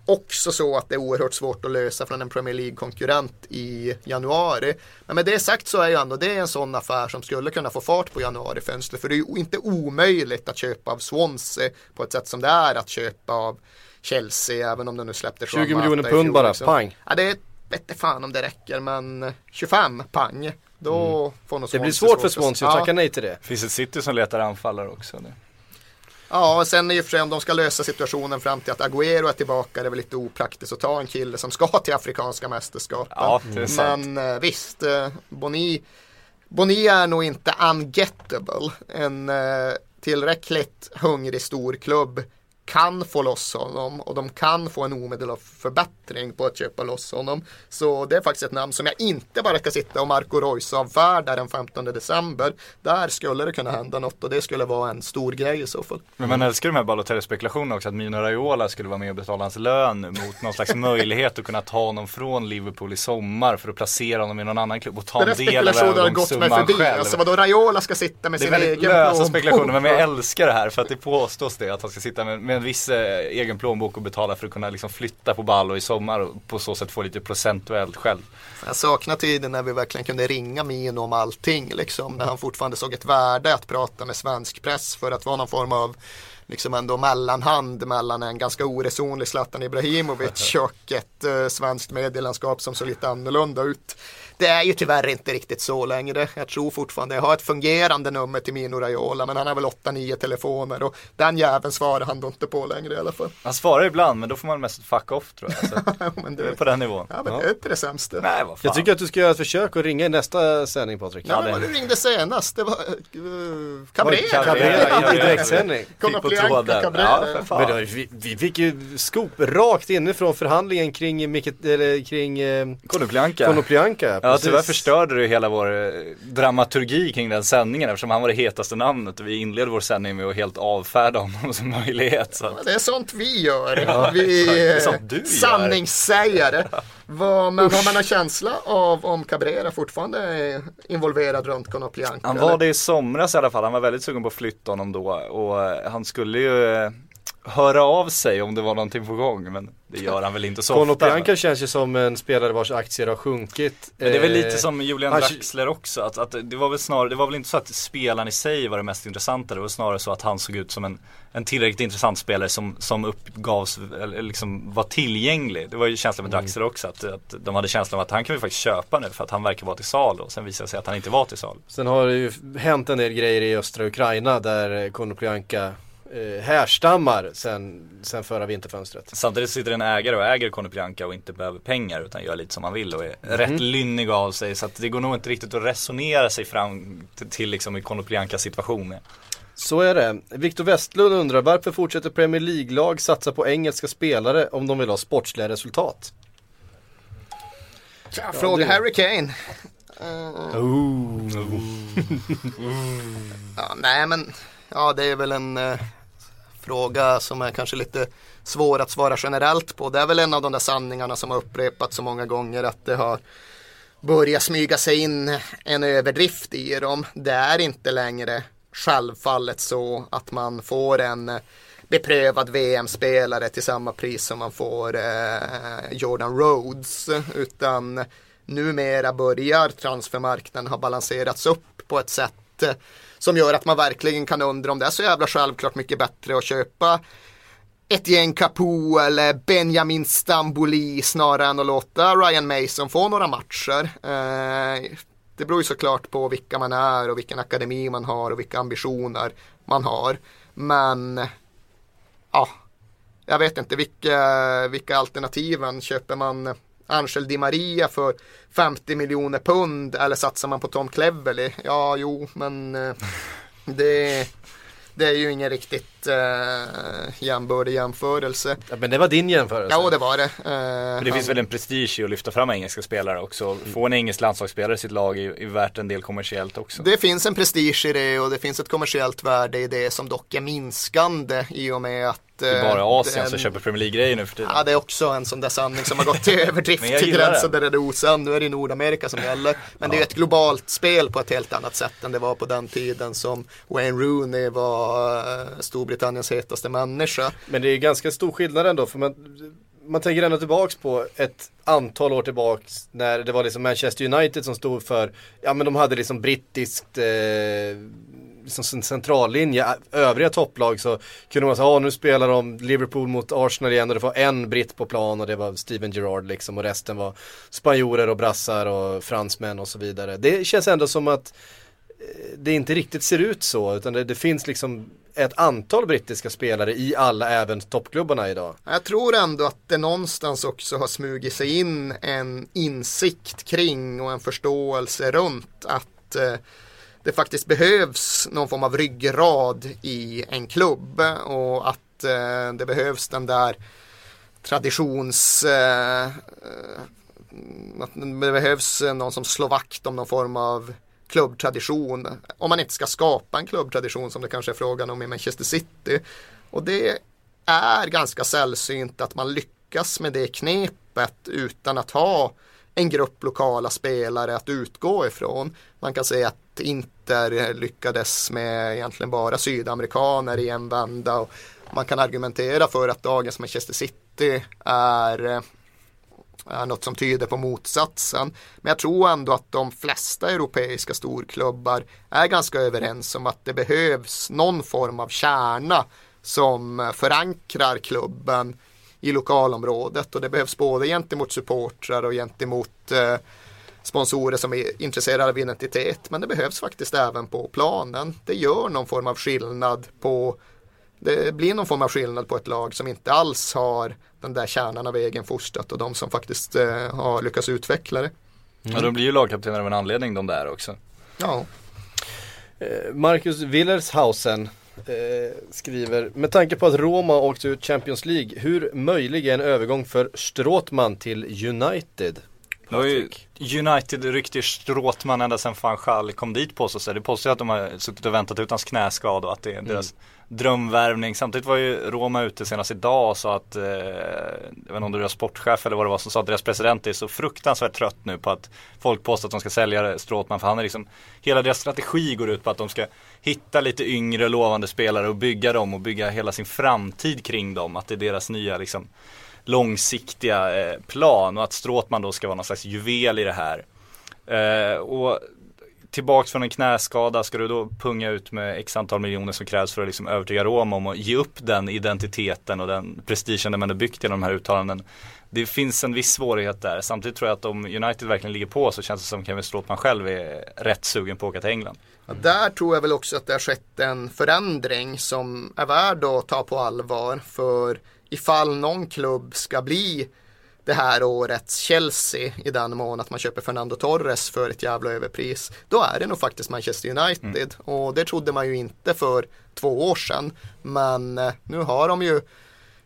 också så att det är oerhört svårt att lösa från en Premier League-konkurrent i januari. Men med det sagt så är ju ändå det en sån affär som skulle kunna få fart på januarifönstret. För det är ju inte omöjligt att köpa av Swansea på ett sätt som det är att köpa av Chelsea. Även om de nu släppte 20 Juan miljoner pund bara, också. pang. Ja, det vet inte fan om det räcker men 25 pang. Då får nog Mm. Det blir svårt för Swansea att Ja. tacka nej till det. Finns ett City som letar anfallare också nu. Ja, och sen i och för sig om de ska lösa situationen fram till att Agüero är tillbaka det är väl lite opraktiskt att ta en kille som ska till Afrikanska mästerskapen. Ja, det är sant. Men eh, visst, eh, Boni Bonilla är nog inte ungettable. En eh, tillräckligt hungrig storklubb kan få loss honom och de kan få en omedelbar förbättring på att köpa loss honom. Så det är faktiskt ett namn som jag inte bara ska sitta och Marco Reus avfärdar den 15 december. Där skulle det kunna hända något och det skulle vara en stor grej i så fall. Men man älskar de här Balotelli-spekulationerna också att Mino Raiola skulle vara med och betala hans lön mot någon slags *laughs* möjlighet att kunna ta honom från Liverpool i sommar för att placera honom i någon annan klubb och ta en del av övergångssumman själv. Alltså vadå Raiola ska sitta med Det är sin väldigt egen lösa spekulationer men jag älskar det här för att det påstås det att han ska sitta med, med en viss eh, egen plånbok och betala för att kunna liksom flytta på Ballo i sommar och på så sätt få lite procentuellt själv. Jag saknar tiden när vi verkligen kunde ringa Mino om allting liksom. När han fortfarande såg ett värde att prata med svensk press för att vara någon form av liksom ändå mellanhand mellan en ganska oresonlig Zlatan Ibrahimovic *laughs* och ett eh, svenskt medielandskap som såg lite annorlunda ut. Det är ju tyvärr inte riktigt så längre. Jag tror fortfarande jag har ett fungerande nummer till Mino Raiola men han har väl 8-9 telefoner och den jäveln svarar han då inte på längre i alla fall. Han svarar ibland men då får man mest fuck off tror jag. Så *laughs* men det är på den nivån. Ja men det är inte det sämsta. Nej vad fan. Jag tycker att du ska göra ett försök och ringa i nästa sändning Patrik. Ja, men vad du ringde senast, det var uh, Cabrera. Cabrera i direktsändning. Konoplyanka Cabrera. Ja, för fan. Men då, vi, vi fick ju skop rakt inifrån förhandlingen kring, Micke, eller, kring eh, Konoplyanka. Konoplyanka. Ja precis. tyvärr förstörde du hela vår eh, dramaturgi kring den sändningen eftersom han var det hetaste namnet och vi inledde vår sändning med att helt avfärda honom som möjlighet. Så. att- Det är sånt vi gör. Vi Det är sanningssägare. Vad, men har man en känsla av om Cabrera fortfarande är involverad runt Konoplyanka? Han var det i somras i alla fall, han var väldigt sugen på att flytta honom då och eh, han skulle ju eh, höra av sig om det var någonting på gång men det gör han väl inte så ofta. Konoplyanka känns ju som en spelare vars aktier har sjunkit. Men det är väl Eh, lite som Julian Draxler också, att, att det var väl snarare, det var väl inte så att spelaren i sig var det mest intressanta, det var snarare så att han såg ut som en, en tillräckligt intressant spelare som, som uppgavs, eller liksom var tillgänglig. Det var ju känslan med Mm. Draxler också, att, att de hade känslan av att han kan vi faktiskt köpa nu för att han verkar vara till salu och sen visade det sig att han inte var till salu. Sen har det ju hänt en del grejer i östra Ukraina där Konoplyanka eh, härstammar sen, sen förra vinterfönstret. Samtidigt sitter en ägare och äger Konoplyanka och inte behöver pengar utan gör lite som han vill och är Mhm. rätt lynnig av sig så att det går nog inte riktigt att resonera sig fram till, till liksom i Konoplyankas situation. Så är det. Viktor Westlund undrar varför fortsätter Premier League-lag satsa på engelska spelare om de vill ha sportsliga resultat? Tja, Fråga det- Harry Kane. Eh, ja, nej men, ja det är väl en eh, fråga som är kanske lite svår att svara generellt på. Det är väl en av de där sanningarna som har upprepats så många gånger att det har börjat smyga sig in en överdrift i dem. Det är inte längre självfallet så att man får en beprövad VM-spelare till samma pris som man får eh, Jordan Rhodes utan numera börjar transfermarknaden ha balanserats upp på ett sätt eh, som gör att man verkligen kan undra om det är så jävla självklart mycket bättre att köpa ett gäng Capo eller Benjamin Stamboli snarare än att låta Ryan Mason få några matcher. Eh, det beror ju såklart på vilka man är och vilken akademi man har och vilka ambitioner man har. Men ja, jag vet inte vilka, vilka alternativen köper man Angel Di Maria för 50 miljoner pund eller satsar man på Tom Cleverley? Ja, jo, men eh, det, det är ju ingen riktigt eh, jämbördig jämförelse. Ja, men det var din jämförelse. Ja, det var det. Eh, Men det finns väl en prestige i att lyfta fram engelska spelare också. Få en engelsk landslagsspelare i sitt lag är, är värt en del kommersiellt också. Det finns en prestige i det och det finns ett kommersiellt värde i det som dock är minskande i och med att Det är eh, bara Asien den- som köper Premier League-grejer nu för tiden. Ja, det är också en sån där sanning som har gått *laughs* till överdrift till gränsen det. där det är osann. Nu är det Nordamerika som gäller. Men det är ett globalt spel på ett helt annat sätt än det var på den tiden som Wayne Rooney var eh, Storbritanniens hetaste människa. Men det är ganska stor skillnad ändå för man, man tänker ändå tillbaks på ett antal år tillbaks när det var liksom Manchester United som stod för, ja men de hade liksom brittiskt eh, liksom en centrallinje, övriga topplag så kunde man säga, ja nu spelar de Liverpool mot Arsenal igen och det var en britt på plan och det var Steven Gerrard liksom och resten var spanjorer och brassar och fransmän och så vidare. Det känns ändå som att eh, det inte riktigt ser ut så utan det, det finns liksom ett antal brittiska spelare i alla även toppklubbarna idag. Jag tror ändå att det någonstans också har smugit sig in en insikt kring och en förståelse runt att att eh, det faktiskt behövs någon form av ryggrad i en klubb och att eh, det behövs den där traditions eh, att det behövs någon som slår vakt om någon form av klubbtradition. Om man inte ska skapa en klubbtradition som det kanske är frågan om i Manchester City. Och det är ganska sällsynt att man lyckas med det knepet utan att ha en grupp lokala spelare att utgå ifrån. Man kan säga att Inter lyckades med egentligen bara sydamerikaner i en vända. Och man kan argumentera för att dagens Manchester City är är något som tyder på motsatsen. Men jag tror ändå att de flesta europeiska storklubbar är ganska överens om att det behövs någon form av kärna som förankrar klubben i lokalområdet och det behövs både gentemot supportrar och gentemot eh, sponsorer som är intresserade av identitet men det behövs faktiskt även på planen. Det gör någon form av skillnad på det blir någon form av skillnad på ett lag som inte alls har den där kärnan av egen fostrat och de som faktiskt eh, har lyckats utveckla det. Mm. Ja, de blir ju lagkaptener av en anledning de där också. Ja. Eh, Marcus Willershausen eh, skriver, med tanke på att Roma åkte ut Champions League, hur möjlig är en övergång för Stråtman till United? Det var ju United ryckte Stråtman ända sedan van Schall kom dit påstås det. Det påstås att de har suttit och väntat ut hans knäskada och att det är deras mm drömvärvning. Samtidigt var ju Roma ute senast idag och sa att, eh, jag vet inte om det var sportchef eller vad det var som sa att deras president är så fruktansvärt trött nu på att folk påstår att de ska sälja Stråtman för han är liksom, hela deras strategi går ut på att de ska hitta lite yngre lovande spelare och bygga dem och bygga hela sin framtid kring dem. Att det är deras nya liksom långsiktiga eh, plan och att Stråtman då ska vara någon slags juvel i det här. Eh, och tillbaks från en knäskada, ska du då punga ut med x antal miljoner som krävs för att liksom övertyga Roma om att ge upp den identiteten och den prestigen man har byggt genom de här uttalanden. Det finns en viss svårighet där. Samtidigt tror jag att om United verkligen ligger på så känns det som Kevin Stråtman själv är rätt sugen på att åka till England. Ja, där tror jag väl också att det har skett en förändring som är värd att ta på allvar. För ifall någon klubb ska bli det här årets Chelsea i den mån att man köper Fernando Torres för ett jävla överpris. Då är det nog faktiskt Manchester United mm. och det trodde man ju inte för två år sedan. Men eh, nu har de ju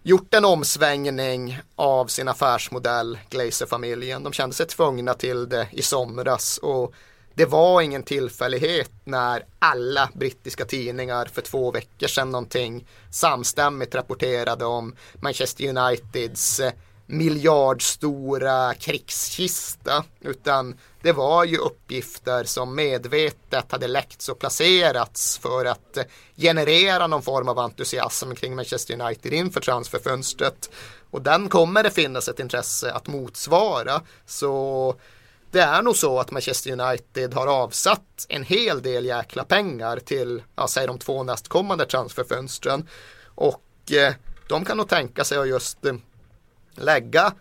gjort en omsvängning av sin affärsmodell, Glazer-familjen. De kände sig tvungna till det i somras och det var ingen tillfällighet när alla brittiska tidningar för två veckor sedan någonting samstämmigt rapporterade om Manchester Uniteds eh, miljardstora krigskista utan det var ju uppgifter som medvetet hade läckts och placerats för att generera någon form av entusiasm kring Manchester United inför transferfönstret och den kommer det finnas ett intresse att motsvara så det är nog så att Manchester United har avsatt en hel del jäkla pengar till, ja, säg de två nästkommande transferfönstren. Och eh, de kan nog tänka sig att just eh, lägga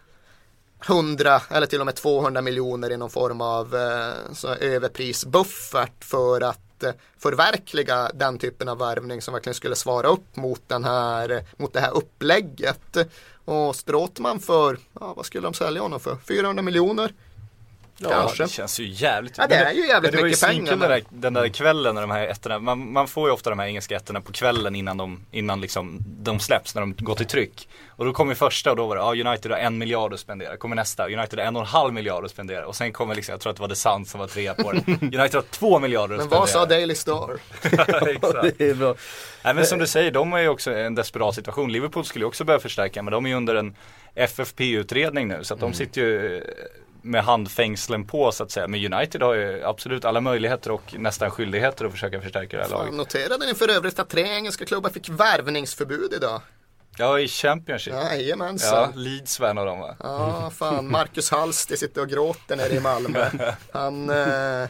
100 eller till och med 200 miljoner i någon form av eh, överprisbuffert för att eh, förverkliga den typen av värvning som verkligen skulle svara upp mot, den här, mot det här upplägget. Och Stråtman för, ja, vad skulle de sälja honom för? 400 miljoner? Ja, Kanske. det känns ju jävligt. Ja, det är ju jävligt mycket pengar. Det var ju den där, den där kvällen när de här ettorna, man, man, får ju ofta de här engelska ettorna på kvällen innan de, innan liksom de släpps, när de går till tryck. Och då kommer första och då var det, ja United har en miljard att spendera. Kommer nästa, United har en och en halv miljard att spendera. Och sen kommer liksom, jag tror att det var The Sun som var trea på det. *laughs* United har två miljarder att men spendera. Men vad sa Daily Star? *laughs* Exakt. *laughs* det är bra. Nej men som du säger, de är ju också en desperat situation. Liverpool skulle ju också börja förstärka, men de är ju under en FFP-utredning nu. Så att de mm. sitter ju med handfängslen på så att säga. Men United har ju absolut alla möjligheter och nästan skyldigheter att försöka förstärka det här laget. Noterade ni för övrigt att tre engelska klubbar fick värvningsförbud idag? Ja, i Championship. Jajamensan. Ja, Leeds var en av dem va? Ja, fan. Marcus Hallsti sitter och gråter nere i Malmö. Han eh,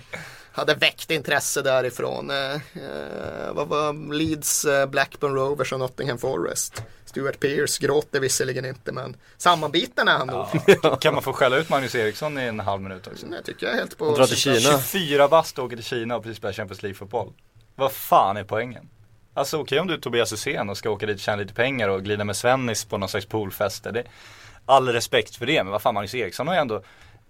hade väckt intresse därifrån. Eh, eh vad var Leeds, eh, Blackburn Rovers och Nottingham Forest. Stuart Pearce gråter visserligen inte men sammanbiten är han nog. Ja. kan man få skälla ut Magnus Eriksson i en halv minut också? Nej, tycker jag är helt på drar till Kina. 24 bast åker till Kina och precis spelar Champions League-fotboll. Vad fan är poängen? Alltså okej okay, om du är Tobias Hysén och ska åka dit och tjäna lite pengar och glida med Svennis på någon slags poolfester. Det, all respekt för det, men vad fan Magnus Eriksson har ju ändå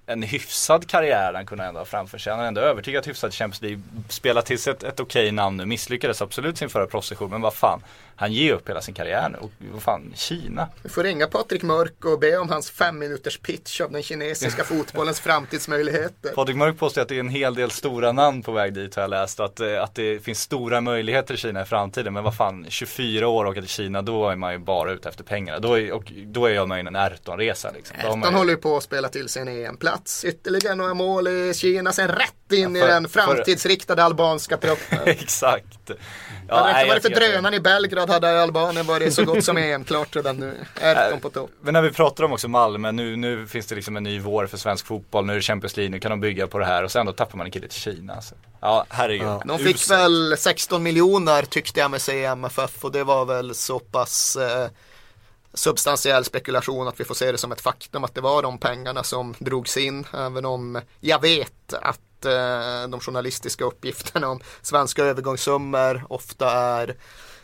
en hyfsad karriär han kunde ändå ha framför sig. Han har ändå övertygat hyfsat Champions League. Spelat till sig ett, ett okej namn nu. Misslyckades absolut sin förra proffssession. Men vad fan. Han ger upp hela sin karriär nu. Och vad fan, Kina. Vi får ringa Patrik Mörk och be om hans fem minuters pitch av den kinesiska *laughs* fotbollens framtidsmöjligheter. Patrik Mörk påstår att det är en hel del stora namn på väg dit har jag läst. Att, eh, att det finns stora möjligheter i Kina i framtiden. Men vad fan, 24 år och åka till Kina, då är man ju bara ute efter pengarna. Då är, och, då är jag med i en Erton-resa liksom. Han ju- håller ju på att spela till sig en EM-plats. Ytterligare några mål i Kina, sen rätt in Ja, för- i den för- framtidsriktade albanska truppen. *laughs* Exakt. Ja, hade det nej, inte varit för drönaren i Belgrad hade Albanien varit så gott som EM-klart redan nu. Erton på topp. Men när vi pratar om också Malmö, nu, nu finns det liksom en ny vår för svensk fotboll, nu är det Champions League, nu kan de bygga på det här och sen då tappar man en kille till Kina. Alltså. Ja, herregud. De fick Uselt. väl 16 miljoner tyckte jag mig se i MFF och det var väl så pass eh, substantiell spekulation att vi får se det som ett faktum att det var de pengarna som drogs in. Även om jag vet att eh, de journalistiska uppgifterna om svenska övergångssummor ofta är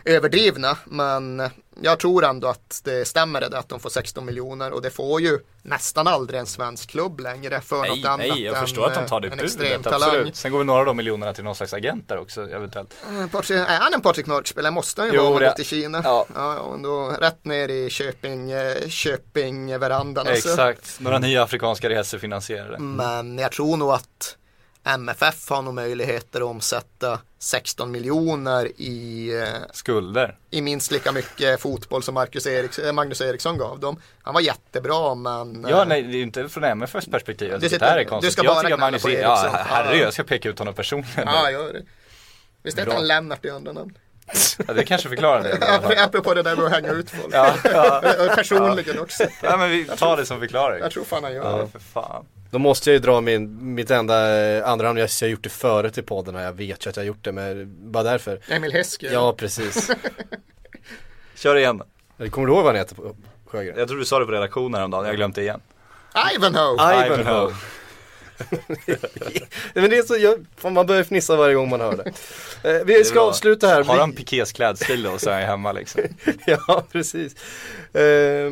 överdrivna. Men jag tror ändå att det stämmer det att de får 16 miljoner och det får ju nästan aldrig en svensk klubb längre för Nej, något annat nej, jag än förstår att de tar det eh, en budet, extrem talang. absolut. Sen går väl några av de miljonerna till någon slags agent där också eventuellt. Eh, Patrik, är han en Patrik Mörk-spelare måste han ju Jo, vara om det- till Kina. ja. Ja, och då rätt ner i Köping, eh, Köping-verandan. alltså. Exakt, några nya afrikanska resor finansierade. Men jag tror nog att MFF har nog möjligheter att omsätta 16 miljoner i, eh, Skulder. i minst lika mycket fotboll som Marcus Eriks, eh, Magnus Eriksson gav dem. Han var jättebra men Ja, eh, nej, det är inte från MFFs perspektiv. Jag Du tycker sitter- det här är du ska jag bara gnälla Magnus, på Eriksson. Ja. jag ska peka ut honom personligen. Ja, gör det. Visst heter han Lennart i andra namn? Ja, det kanske förklarar det. Ap- *laughs* Apropå det där med att hänga ut folk. Ja, ja. Personligen också. Ja, men vi tar det som förklaring. Jag tror fan han gör Ja, det. för fan. Då måste jag ju dra min, mitt enda eh, andra namn, jag har gjort det förut i podden och jag vet ju att jag har gjort det men bara därför. Emil Heske. Ja precis. *laughs* Kör igen. Kommer du ihåg vad han heter på Sjögren? Jag tror du sa det på redaktionen häromdagen, jag har glömt det igen. Ivanhoe. Ivanhoe. *laughs* men det är så, jag, man börjar fnissa varje gång man hör det. Eh, vi Det ska bra. avsluta här. Har han Pikés klädstil då så är han hemma liksom. *laughs* ja, precis. Eh,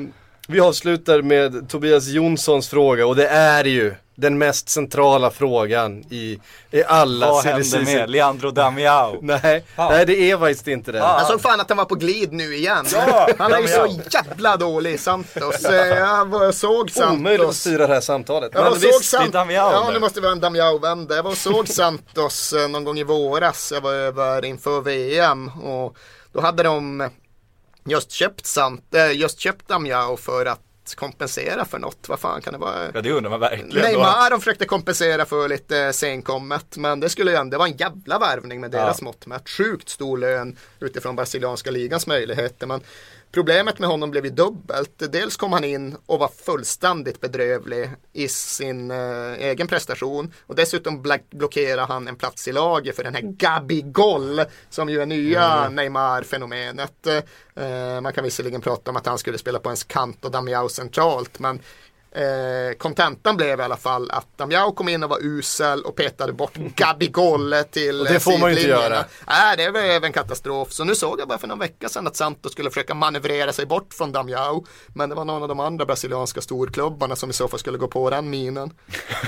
vi avslutar med Tobias Jonssons fråga och det är ju den mest centrala frågan i, i alla Vad hände med Leandro Damiao? *laughs* Nej, nej det är faktiskt inte det. Jag såg fan att han var på glid nu igen. Ja, han är ju så jävla dålig Santos. Eh, Jag var- såg Omöjligt att Santos. styra det här samtalet. Jag var Men såg visst, Sant- Damiao Ja, nu måste vi ha en Damiao-vända. Jag var och såg Santos eh, någon gång i våras. Jag var över inför VM och då hade de just köpt, Sant, eh, just köpt Damiao för att kompensera för något. Vad fan kan det vara? Ja det undrar man verkligen. Neymar de försökte kompensera för lite senkommet men det skulle ju ändå, det var en jävla värvning med deras Ja. mått mätt. Sjukt stor lön utifrån brasilianska ligans möjligheter. Men problemet med honom blev ju dubbelt. Dels kom han in och var fullständigt bedrövlig i sin eh, egen prestation och dessutom blockerade han en plats i laget för den här Gabigol som ju är nya Neymar-fenomenet. Eh, man kan visserligen prata om att han skulle spela på ens kant och Damiao centralt men Eh, Kontentan blev i alla fall att Damiao kom in och var usel och petade bort Gabigol till Och det får man ju inte göra. Nej, det var även katastrof. Så nu såg jag bara för någon vecka sedan att Santos skulle försöka manövrera sig bort från Damiao. Men det var någon av de andra brasilianska storklubbarna som i så fall skulle gå på den minen.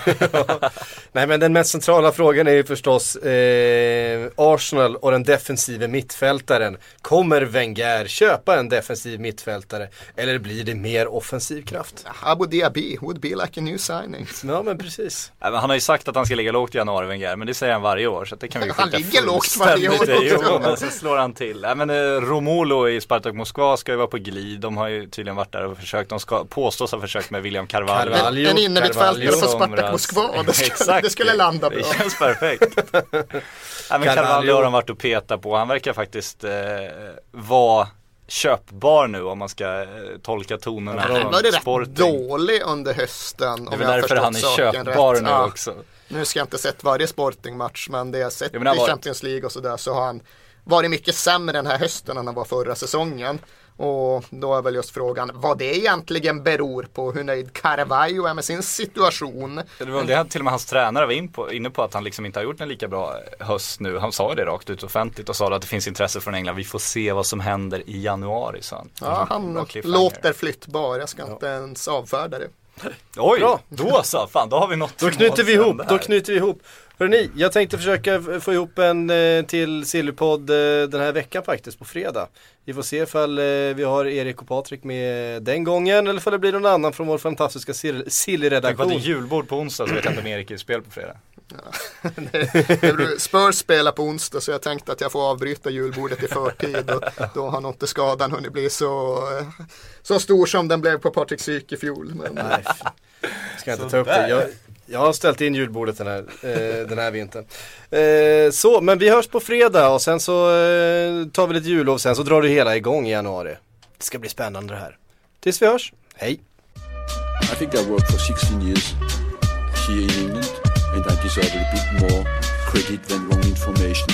*laughs* Nej men den mest centrala frågan är ju förstås eh, Arsenal och den defensiva mittfältaren. Kommer Wenger köpa en defensiv mittfältare? Eller blir det mer offensiv kraft? Abu Dhabi would be like a new signing. Ja men precis. Men han har ju sagt att han ska ligga lågt i januari Wenger, men det säger han varje år så det kan vi Han skita ligger lågt varje år. Jo, men så slår han till. Nej, men eh, Romulo i Spartak Moskva ska ju vara på glid. De har ju tydligen varit där och försökt. De ska påstås ha försökt med William Carvalho. Carvalho. En, innermittfältare för Spartak. Moskva. Det, skulle- Exakt. det skulle landa bra. Det känns perfekt. Nej, men Carvalho. Carvalho har de varit och petat på. Han verkar faktiskt eh, vara köpbar nu om man ska eh, tolka tonerna Han från var rätt Sporting. dålig under hösten. Det är väl jag därför han är köpbar rätt. nu Ja. också. Nu ska jag inte sett varje Sporting-match men det jag sett Jo, men han i Champions League och sådär så har han varit mycket sämre den här hösten än han var förra säsongen. Och då är väl just frågan vad det egentligen beror på, hur nöjd Carvalho är med sin situation. Det var det till och med hans tränare var in på, inne på att han liksom inte har gjort en lika bra höst nu. Han sa det rakt ut offentligt och sa att det finns intresse från England. Vi får se vad som händer i januari sa han. Ja, han Bra cliffhanger. låter flyttbar, jag ska inte ens avfärda det. Oj, Bra. då så, fan då har vi något Då knyter vi ihop, då knyter vi ihop. Hörrni, jag tänkte försöka få ihop en eh, till Sillypodd eh, den här veckan faktiskt, på fredag. Vi får se ifall eh, vi har Erik och Patrik med den gången eller ifall det blir någon annan från vår fantastiska Sill- Tänk på att det Silly-redaktion. är julbord på onsdag så vet jag inte om Erik är i spel på fredag. *laughs* Det blir- Spurs spelar på onsdag så jag tänkte att jag får avbryta julbordet i förtid och då har nog inte skadan hunnit bli så, så stor som den blev på Patrik Syk i fjol. Men, Nej, ska jag inte ta upp det. Jag, jag har ställt in julbordet den här, eh, den här vintern. Eh, så, men vi hörs på fredag och sen så eh, tar vi lite jullov sen så drar det hela igång i januari. Det ska bli spännande det här. Tills vi hörs, hej! I think I worked for 16 years here in England, and I deserve a bit more credit than wrong information.